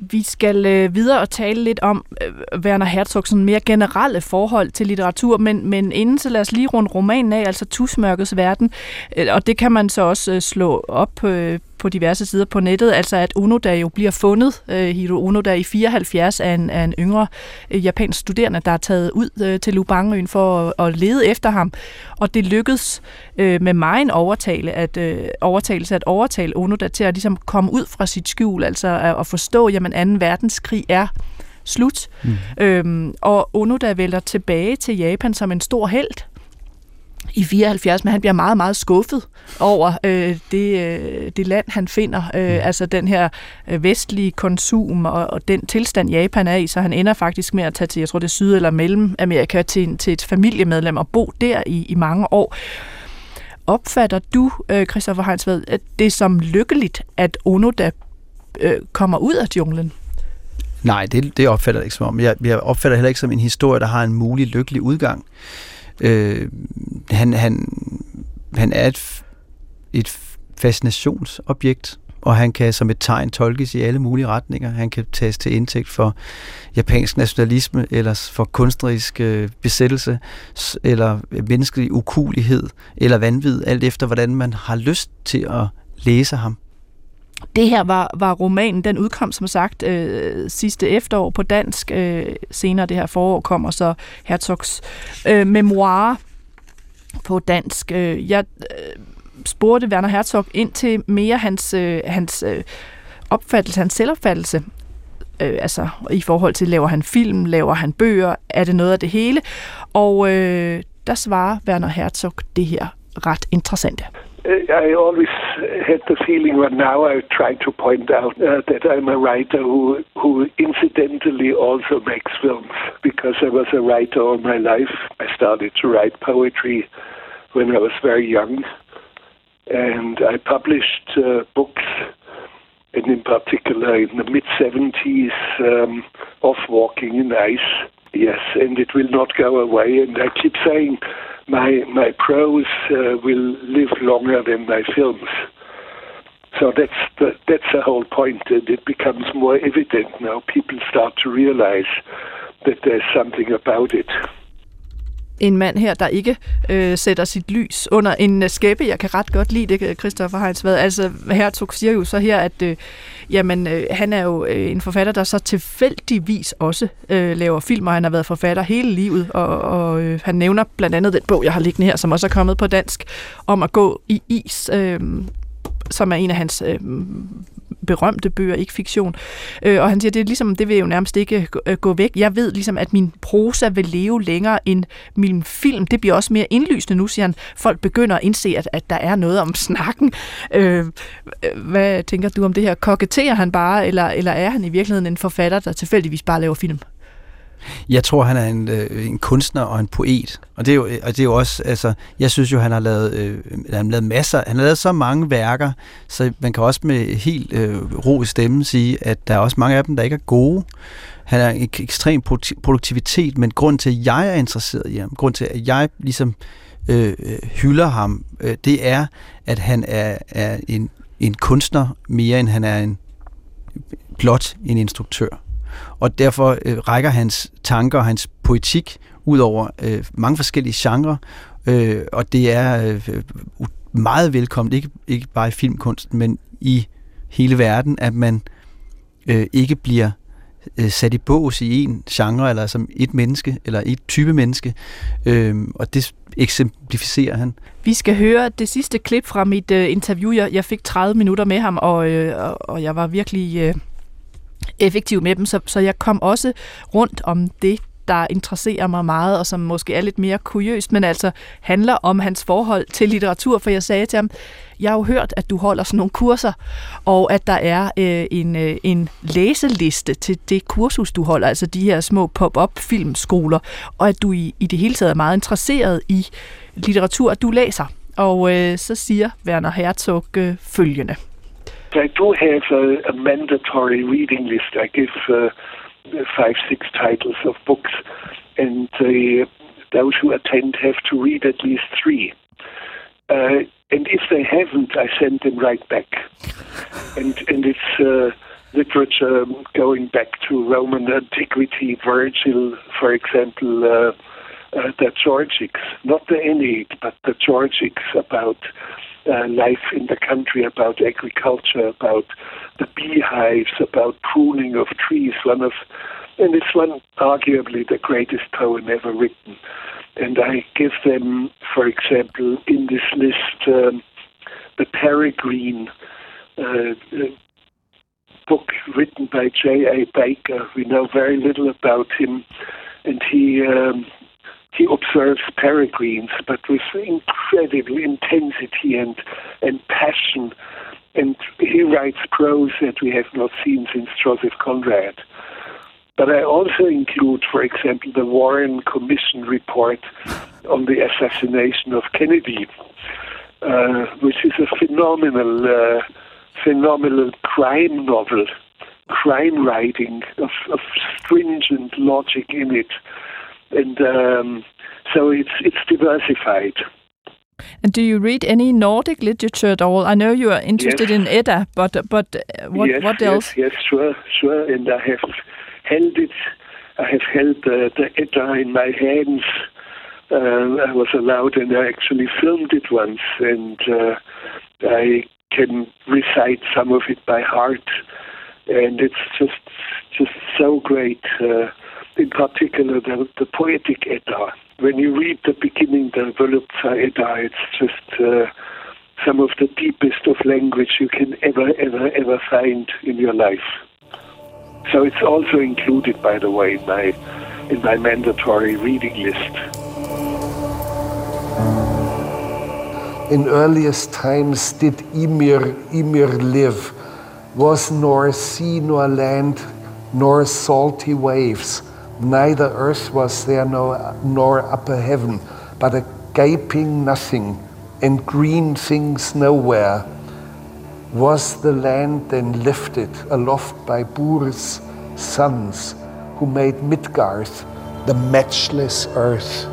Vi skal øh, videre og tale lidt om øh, Werner Herzogs mere generelle forhold til litteratur, men, men inden så lad os lige runde romanen af, altså Tusmørkets verden, øh, og det kan man så også øh, slå op øh, på diverse sider på nettet, altså at Onoda jo bliver fundet, øh, Hiro Onoda i 74 af en, af en yngre øh, japansk studerende, der er taget ud øh, til Lubangøen for at, at lede efter ham. Og det lykkedes øh, med mig en overtale at, øh, overtagelse at overtale Onoda til at ligesom komme ud fra sit skjul, altså at, at forstå, at 2. verdenskrig er slut. Mm. Øhm, og Onoda vælger tilbage til Japan som en stor held, i 74, men han bliver meget, meget skuffet over øh, det, øh, det land, han finder. Øh, mm. Altså den her øh, vestlige konsum og, og den tilstand, Japan er i, så han ender faktisk med at tage til, jeg tror det er Syd- eller Mellemamerika, til, til et familiemedlem og bo der i, i mange år. Opfatter du, øh, Christoffer Heinsved, at det er som lykkeligt, at Onoda øh, kommer ud af junglen? Nej, det, det opfatter jeg ikke som om. Jeg, jeg opfatter heller ikke som en historie, der har en mulig lykkelig udgang. Øh, han, han, han er et, et fascinationsobjekt, og han kan som et tegn tolkes i alle mulige retninger. Han kan tages til indtægt for japansk nationalisme, eller for kunstnerisk øh, besættelse, eller øh, menneskelig ukulighed, eller vanvid, alt efter hvordan man har lyst til at læse ham. Det her var, var romanen, den udkom som sagt øh, sidste efterår på dansk. Øh, senere det her forår kommer så Herzogs øh, memoir på dansk. Øh, jeg øh, spurgte Werner Herzog ind til mere hans, øh, hans øh, opfattelse, hans selvopfattelse. Øh, altså i forhold til, laver han film, laver han bøger, er det noget af det hele? Og øh, der svarer Werner Herzog det her ret interessante. I always had the feeling, but now I try to point out uh, that I'm a writer who, who incidentally also makes films because I was a writer all my life. I started to write poetry when I was very young, and I published uh, books, and in particular in the mid 70s, um, Off Walking in Ice. Yes, and it will not go away. And I keep saying my my prose uh, will live longer than my films. So that's the, that's the whole point, and it becomes more evident now. People start to realize that there's something about it. En mand her, der ikke øh, sætter sit lys under en øh, skæppe. Jeg kan ret godt lide det, øh, Christoffer Heinsvad. Altså, Hertog siger jo så her, at øh, jamen, øh, han er jo øh, en forfatter, der så tilfældigvis også øh, laver film, og han har været forfatter hele livet, og, og øh, han nævner blandt andet den bog, jeg har liggende her, som også er kommet på dansk, om at gå i is, øh, som er en af hans øh, berømte bøger, ikke fiktion. Øh, og han siger, det er ligesom, det vil jo nærmest ikke øh, gå væk. Jeg ved ligesom, at min prosa vil leve længere end min film. Det bliver også mere indlysende nu, siger han. Folk begynder at indse, at, at der er noget om snakken. Øh, hvad tænker du om det her? Koketterer han bare, eller, eller er han i virkeligheden en forfatter, der tilfældigvis bare laver film? Jeg tror, han er en, øh, en kunstner og en poet. Og det er jo, øh, og det er jo også, altså, jeg synes jo, han har lavet, øh, han har lavet masser, han har lavet så mange værker, så man kan også med helt øh, ro i stemmen sige, at der er også mange af dem, der ikke er gode. Han er en ekstrem produktivitet, men grund til, at jeg er interesseret i ham, grund til, at jeg ligesom øh, øh, hylder ham, øh, det er, at han er, er en, en kunstner mere, end han er en blot en instruktør og derfor øh, rækker hans tanker og hans poetik ud over øh, mange forskellige genrer, øh, og det er øh, øh meget velkomment, ikke, ikke bare i filmkunsten, men i hele verden, at man øh, ikke bliver øh, sat i bås i en genre, eller som et menneske, eller et type menneske, øh, og det eksemplificerer han. Vi skal høre det sidste klip fra mit øh, interview. Jeg, jeg fik 30 minutter med ham, og, øh, og jeg var virkelig... Øh effektiv med dem, så, så jeg kom også rundt om det, der interesserer mig meget, og som måske er lidt mere kuriøst, men altså handler om hans forhold til litteratur, for jeg sagde til ham, jeg har jo hørt, at du holder sådan nogle kurser, og at der er øh, en, øh, en læseliste til det kursus, du holder, altså de her små pop-up filmskoler, og at du i, i det hele taget er meget interesseret i litteratur, du læser. Og øh, så siger Werner Herzog øh, følgende. I do have a, a mandatory reading list. I give uh, five, six titles of books, and uh, those who attend have to read at least three. Uh, and if they haven't, I send them right back. And and it's uh, literature going back to Roman antiquity, Virgil, for example. Uh, uh, the Georgics, not the Aeneid, but the Georgics about uh, life in the country, about agriculture, about the beehives, about pruning of trees. One of, and it's one arguably the greatest poem ever written. And I give them, for example, in this list, um, the Peregrine uh, book written by J.A. Baker. We know very little about him, and he um, he observes peregrines, but with incredible intensity and, and passion. And he writes prose that we have not seen since Joseph Conrad. But I also include, for example, the Warren Commission report on the assassination of Kennedy, uh, which is a phenomenal, uh, phenomenal crime novel, crime writing of, of stringent logic in it and um, so it's it's diversified. And do you read any Nordic literature at all? I know you are interested yes. in Edda, but but what yes, what else? Yes, yes, sure, sure. And I have held it. I have held uh, the Edda in my hands. Uh, I was allowed, and I actually filmed it once, and uh, I can recite some of it by heart, and it's just just so great. Uh, in particular the, the poetic Edda. When you read the beginning, the Volupta Edda, it's just uh, some of the deepest of language you can ever, ever, ever find in your life. So it's also included, by the way, in my, in my mandatory reading list. in earliest times did Ymir, Ymir live, was nor sea nor land, nor salty waves. Neither earth was there nor, nor upper heaven, but a gaping nothing, and green things nowhere. Was the land then lifted aloft by Bur's sons, who made Midgarth, the matchless earth?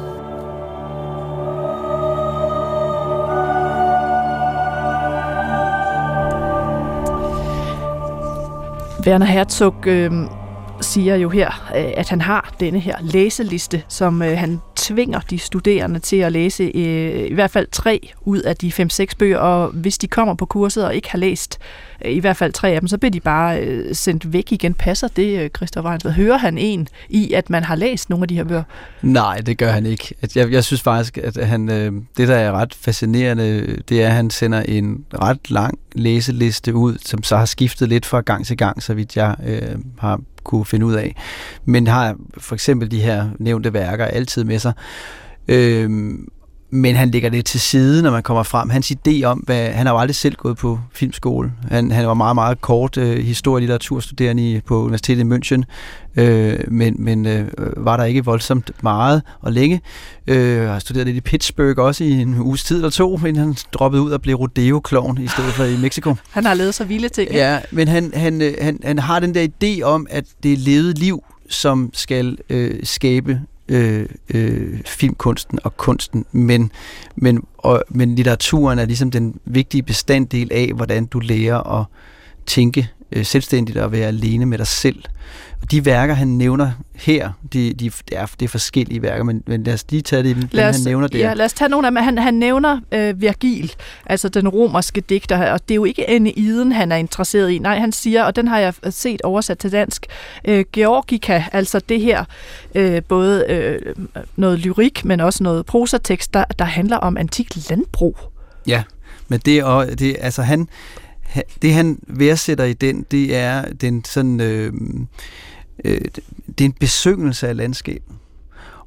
Werner Herzog siger jo her, øh, at han har denne her læseliste, som øh, han tvinger de studerende til at læse øh, i hvert fald tre ud af de fem-seks bøger, og hvis de kommer på kurset og ikke har læst Øh, i hvert fald tre af dem, så bliver de bare øh, sendt væk igen. Passer det, øh, Christoffer Reinsved? Hører han en i, at man har læst nogle af de her bøger? Nej, det gør han ikke. Jeg, jeg synes faktisk, at han, øh, det, der er ret fascinerende, det er, at han sender en ret lang læseliste ud, som så har skiftet lidt fra gang til gang, så vidt jeg øh, har kunne finde ud af. Men har for eksempel de her nævnte værker altid med sig. Øhm, men han lægger det til side, når man kommer frem. Hans idé om, hvad, han har jo aldrig selv gået på filmskole. Han, han var meget, meget kort øh, historie- og litteraturstuderende på Universitetet i München, øh, men, men øh, var der ikke voldsomt meget og længe. Øh, har studeret lidt i Pittsburgh også i en uges tid eller to, inden han droppede ud og blev rodeo-klovn i stedet for i Mexico. Han har lavet så vilde ting. ikke? Ja, men han, han, øh, han, han har den der idé om, at det er levet liv, som skal øh, skabe øh, øh, filmkunsten og kunsten, men, men, og, men litteraturen er ligesom den vigtige bestanddel af, hvordan du lærer at tænke øh, selvstændigt og være alene med dig selv. Og de værker, han nævner her, de, de, det, er, det er forskellige værker, men, men lad os lige tage det, dem, Lad os, han nævner der. Ja, lad os tage nogle af dem. Han, han nævner øh, Virgil, altså den romerske digter, og det er jo ikke Eneiden, han er interesseret i. Nej, han siger, og den har jeg set oversat til dansk, øh, Georgica, altså det her, øh, både øh, noget lyrik, men også noget prosatekst, der, der handler om antik landbrug. Ja, men det, og det altså han- det han værdsætter i den, det er den sådan, øh, øh, det er en besøgelse af landskabet.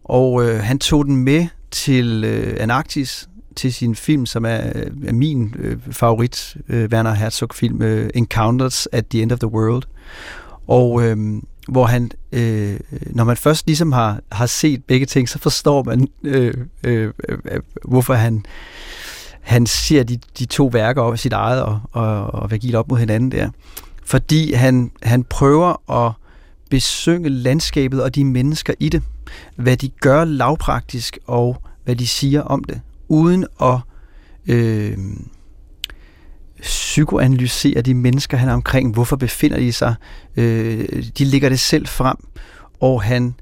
Og øh, han tog den med til øh, Antarktis, til sin film, som er, øh, er min øh, favorit, øh, Werner Herzog-film, øh, Encounters at the End of the World. Og øh, hvor han, øh, når man først ligesom har, har set begge ting, så forstår man, øh, øh, øh, hvorfor han, han ser de, de to værker op sit eget og, og, og Vergil op mod hinanden der. Fordi han, han prøver at besynge landskabet og de mennesker i det. Hvad de gør lavpraktisk og hvad de siger om det. Uden at øh, psykoanalysere de mennesker, han er omkring. Hvorfor befinder de sig? Øh, de ligger det selv frem. Og han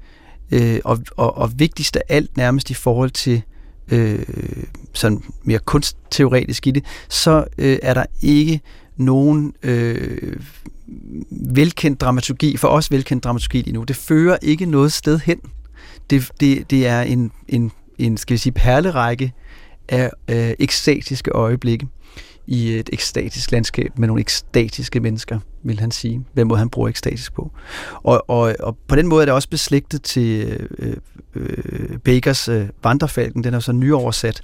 øh, og, og, og vigtigst af alt nærmest i forhold til øh, øh, sådan mere kunstteoretisk i det, så øh, er der ikke nogen øh, velkendt dramaturgi, for os velkendt dramaturgi lige nu. Det fører ikke noget sted hen. Det, det, det er en, en, en, skal vi sige, perlerække af øh, ekstatiske øjeblikke i et ekstatisk landskab med nogle ekstatiske mennesker, vil han sige. Hvem måde han bruger ekstatisk på. Og, og, og på den måde er det også beslægtet til øh, øh, Bakers øh, Vandrefalken. Den er så nyoversat.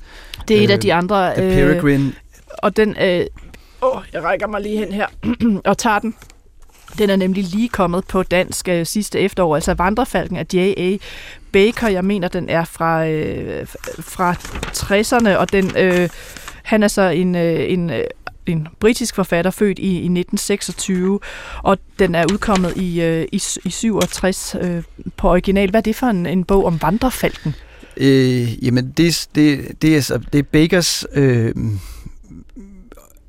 Det er et af Øh, de andre... The Peregrine. og den... Øh, åh, jeg rækker mig lige hen her og tager den. Den er nemlig lige kommet på dansk øh, sidste efterår, altså Vandrefalken af J.A. Baker. Jeg mener, den er fra, øh, fra 60'erne, og den, øh, han er så en, øh, en, øh, en britisk forfatter, født i, i 1926, og den er udkommet i, øh, i, i 67 øh, på original. Hvad er det for en, en bog om Vandrefalken? Øh, jamen, det, det, det, er, så- det er Bakers øh,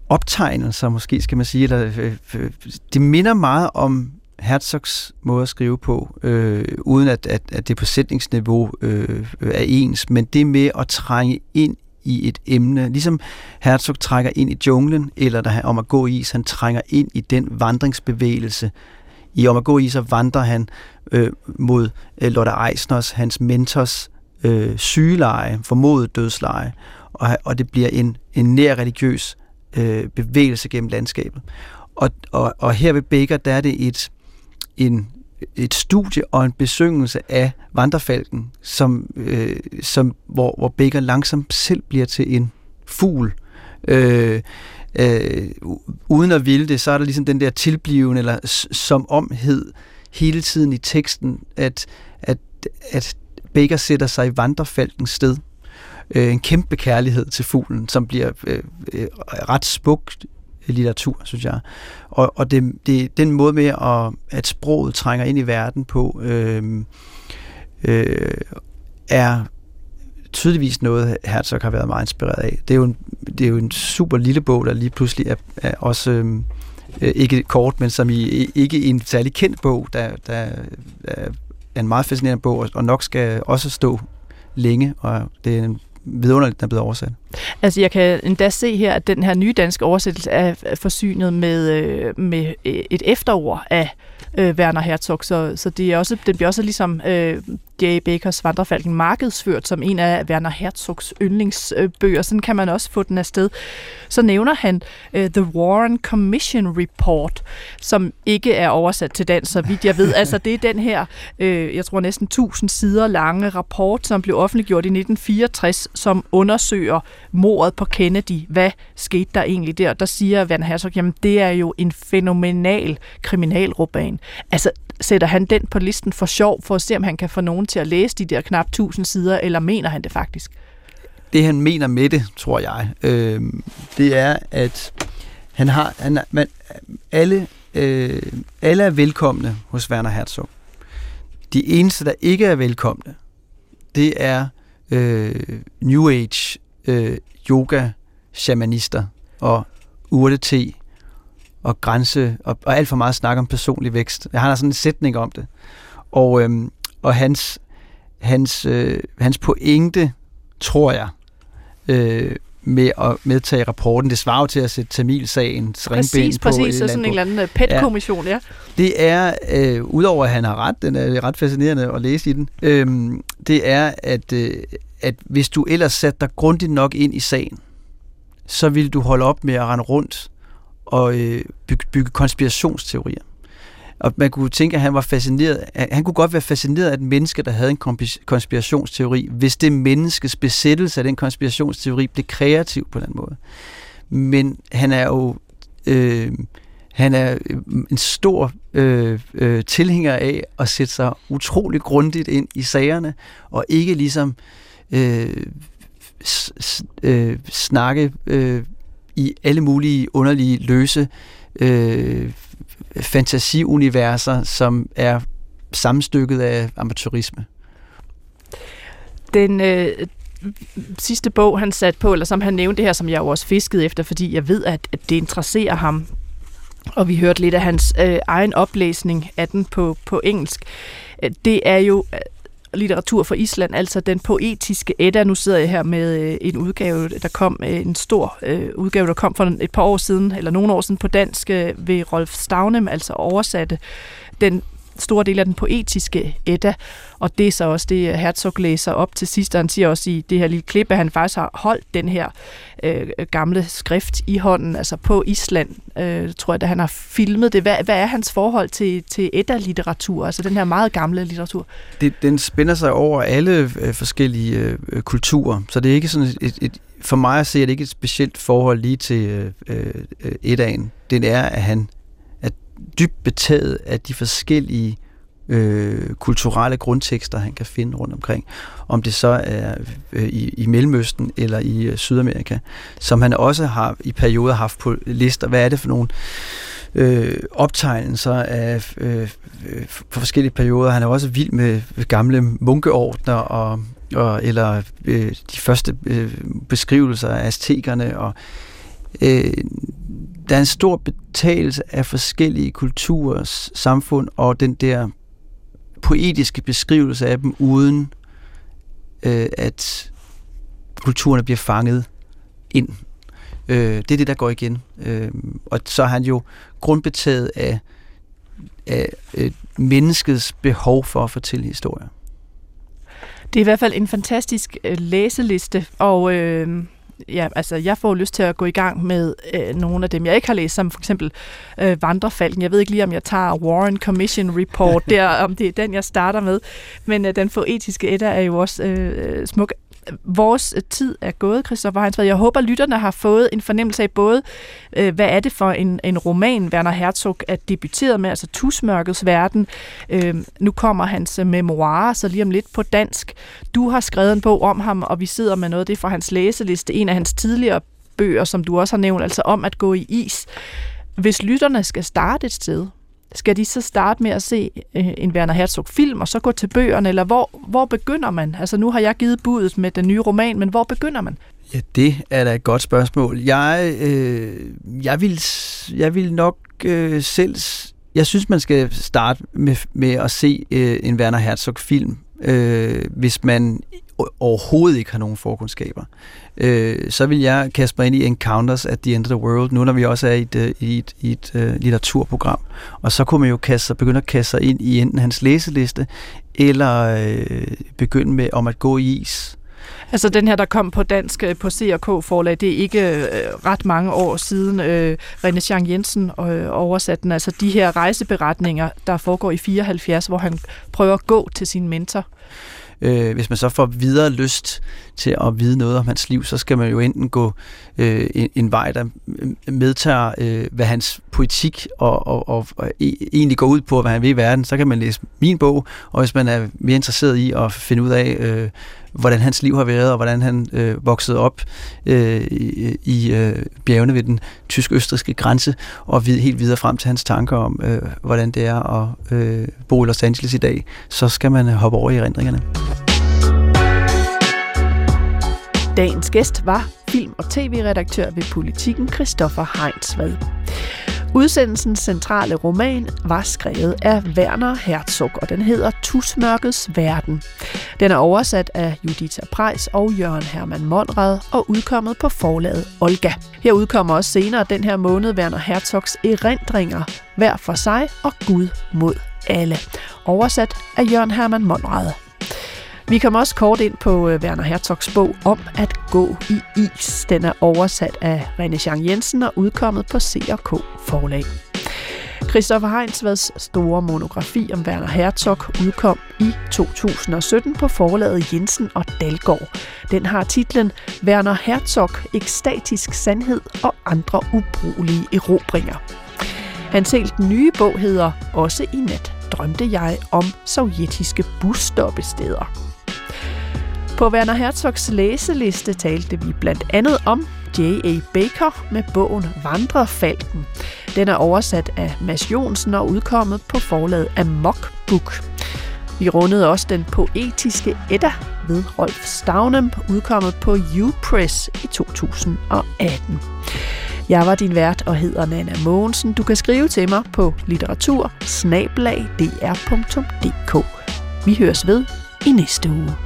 optegnelser, måske skal man sige. Eller, øh, øh, det minder meget om Herzogs måde at skrive på, øh, uden at, at, at det på sætningsniveau øh, er ens, men det med at trænge ind i et emne, ligesom Herzog trækker ind i junglen, eller der om at gå i is, han trænger ind i den vandringsbevægelse. I om at gå i, så vandrer han øh, mod øh, Lotte Eisners, hans mentors øh, sygeleje, formodet dødsleje, og, og det bliver en, en nær religiøs øh, bevægelse gennem landskabet. Og, og, og her ved Baker, der er det et, en, et studie og en besøgelse af vandrefalken, som, øh, som, hvor, hvor Baker langsomt selv bliver til en fugl, Øh, øh, uden at ville det, så er der ligesom den der tilblivende eller som omhed hele tiden i teksten, at, at, at Baker sætter sig i vandrefalkens sted. Øh, en kæmpe kærlighed til fuglen, som bliver øh, øh, ret smukt litteratur, synes jeg. Og, og det, det, den måde med, at, at sproget trænger ind i verden på, øh, øh, er tydeligvis noget, Herzog har været meget inspireret af. Det er jo en, det er jo en super lille bog, der lige pludselig er, er også øhm, øh, ikke kort, men som i ikke en særlig kendt bog, der, der er en meget fascinerende bog, og nok skal også stå længe, og det er en vidunderligt, den er blevet oversat. Altså, jeg kan endda se her, at den her nye danske oversættelse er forsynet med, øh, med øh, et efterord af øh, Werner Herzog, så, så det er også, den bliver også ligesom øh, J. Bakers Vandrefalken markedsført som en af Werner Herzogs yndlingsbøger. Sådan kan man også få den afsted. Så nævner han uh, The Warren Commission Report, som ikke er oversat til dansk, så vidt jeg ved. Altså det er den her, uh, jeg tror næsten 1000 sider lange rapport, som blev offentliggjort i 1964, som undersøger mordet på Kennedy. Hvad skete der egentlig der? Der siger Werner Herzog, jamen det er jo en fænomenal kriminalroman. Altså sætter han den på listen for sjov, for at se, om han kan få nogen til at læse de der knap 1000 sider, eller mener han det faktisk? Det han mener med det, tror jeg, øh, det er, at han har, han, man, alle, øh, alle er velkomne hos Werner Herzog. De eneste, der ikke er velkomne, det er øh, New Age øh, yoga shamanister og urte og grænse, og, og alt for meget snak om personlig vækst. Jeg har sådan en sætning om det. Og, øhm, og hans, hans, øh, hans pointe, tror jeg, øh, med at medtage rapporten. Det svarer jo til at sætte Tamilsagen præcis, på. Præcis, så sådan en eller anden øh, PET-kommission, ja. ja. Det er, øh, udover at han har ret, den er ret fascinerende at læse i den, øh, det er, at, øh, at hvis du ellers satte dig grundigt nok ind i sagen, så vil du holde op med at rende rundt og øh, bygge, bygge konspirationsteorier. Og man kunne tænke, at han var fascineret. Han kunne godt være fascineret af et menneske, der havde en konspirationsteori, hvis det menneskes besættelse af den konspirationsteori blev kreativ på den måde. Men han er jo øh, han er øh, en stor øh, øh, tilhænger af at sætte sig utrolig grundigt ind i sagerne, og ikke ligesom øh, s, s, øh, snakke øh, i alle mulige underlige, løse øh, fantasiuniverser, som er sammenstykket af amatørisme. Den øh, sidste bog, han satte på, eller som han nævnte det her, som jeg jo også fiskede efter, fordi jeg ved, at, at det interesserer ham, og vi hørte lidt af hans øh, egen oplæsning af den på, på engelsk. Øh, det er jo litteratur for Island, altså den poetiske Edda. Nu sidder jeg her med øh, en udgave, der kom, øh, en stor øh, udgave, der kom for et par år siden, eller nogle år siden på dansk ved Rolf Stavnem, altså oversatte den store del af den poetiske Edda, og det er så også det, øh, Herzog læser op til sidst, og han siger også i det her lille klip, at han faktisk har holdt den her øh, gamle skrift i hånden, altså på Island, øh, tror jeg, da han har filmet det. Hvad, hvad er hans forhold til, til Edda-litteratur, altså den her meget gamle litteratur? Det, den spænder sig over alle øh, forskellige øh, øh kulturer, så det er ikke sådan et, et, et for mig at se, er det ikke et specielt forhold lige til øh, øh, øh Eddaen. Det er, at han dybt betaget af de forskellige øh, kulturelle grundtekster, han kan finde rundt omkring. Om det så er øh, i, i Mellemøsten eller i øh, Sydamerika, som han også har i perioder haft på lister. Hvad er det for nogle øh, optegnelser af øh, øh for forskellige perioder? Han er også vild med gamle munkeordner og, og eller øh, de første øh, beskrivelser af aztekerne og øh, der er en stor betagelse af forskellige kulturers samfund, og den der poetiske beskrivelse af dem, uden øh, at kulturerne bliver fanget ind. Øh, det er det, der går igen. Øh, og så er han jo grundbetaget af, af øh, menneskets behov for at fortælle historier. Det er i hvert fald en fantastisk øh, læseliste, og øh, ja, altså, jeg får lyst til at gå i gang med øh, nogle af dem, jeg ikke har læst, som for eksempel øh, Vandrefalken. Jeg ved ikke lige, om jeg tager Warren Commission Report der, om det er den, jeg starter med. Men øh, den foetiske etter er jo også øh, smuk vores øh, tid er gået, Christoffer Heinsberg. Jeg håber, lytterne har fået en fornemmelse af både, øh, hvad er det for en, en roman, Werner Herzog er debuteret med, altså Tusmørkets Verden. Øh, nu kommer hans øh, memoirer, så lige om lidt på dansk. Du har skrevet en bog om ham, og vi sidder med noget, det fra hans læseliste, en af hans tidligere bøger, som du også har nævnt, altså om at gå i is. Hvis lytterne skal starte et sted, skal de så starte med at se øh, en Werner Herzog-film, og så gå til bøgerne, eller hvor, hvor begynder man? Altså nu har jeg givet budet med den nye roman, men hvor begynder man? Ja, det er da et godt spørgsmål. Jeg, øh, jeg, vil, jeg vil nok øh, selv... Jeg synes, man skal starte med, med at se øh, en Werner Herzog-film, øh, hvis man overhovedet ikke har nogen forkundskaber øh, så vil jeg kaste mig ind i Encounters at the End of the World, nu når vi også er i et, øh, i et, i et uh, litteraturprogram. Og så kunne man jo kaste sig, begynde at kaste sig ind i enten hans læseliste, eller øh, begynde med om at gå i is. Altså den her, der kom på dansk øh, på C&K forlag, det er ikke øh, ret mange år siden øh, René Jean Jensen øh, oversatte den. Altså de her rejseberetninger, der foregår i 74, hvor han prøver at gå til sin mentor. Øh, hvis man så får videre lyst til at vide noget om hans liv, så skal man jo enten gå øh, en, en vej, der medtager, øh, hvad hans politik og, og, og, og e, egentlig går ud på, hvad han vil i verden. Så kan man læse min bog, og hvis man er mere interesseret i at finde ud af, øh, hvordan hans liv har været, og hvordan han øh, voksede op øh, i, i øh, bjergene ved den tysk-østriske grænse, og vid, helt videre frem til hans tanker om, øh, hvordan det er at øh, bo i Los Angeles i dag, så skal man øh, hoppe over i erindringerne. Dagens gæst var film- og tv-redaktør ved Politiken, Christoffer Heinsvad. Udsendelsens centrale roman var skrevet af Werner Herzog, og den hedder Tusmørkets Verden. Den er oversat af Judita Preis og Jørgen Hermann Monrad og udkommet på forlaget Olga. Her udkommer også senere den her måned Werner Herzogs erindringer, hver for sig og Gud mod alle. Oversat af Jørgen Hermann Monrad. Vi kommer også kort ind på øh, Werner Herzogs bog om at gå i is. Den er oversat af René Jean Jensen og udkommet på C&K forlag. Christoffer Heinsvads store monografi om Werner Herzog udkom i 2017 på forlaget Jensen og Dalgaard. Den har titlen Werner Herzog, ekstatisk sandhed og andre ubrugelige erobringer. Hans helt nye bog hedder Også i nat drømte jeg om sovjetiske busstoppesteder. På Werner Herzogs læseliste talte vi blandt andet om J.A. Baker med bogen Vandrefalken. Den er oversat af Mads Jonsen og udkommet på forlaget Amok Book. Vi rundede også den poetiske Edda ved Rolf Stavnem, udkommet på U-Press i 2018. Jeg var din vært og hedder Nana Mogensen. Du kan skrive til mig på litteratur Vi høres ved i næste uge.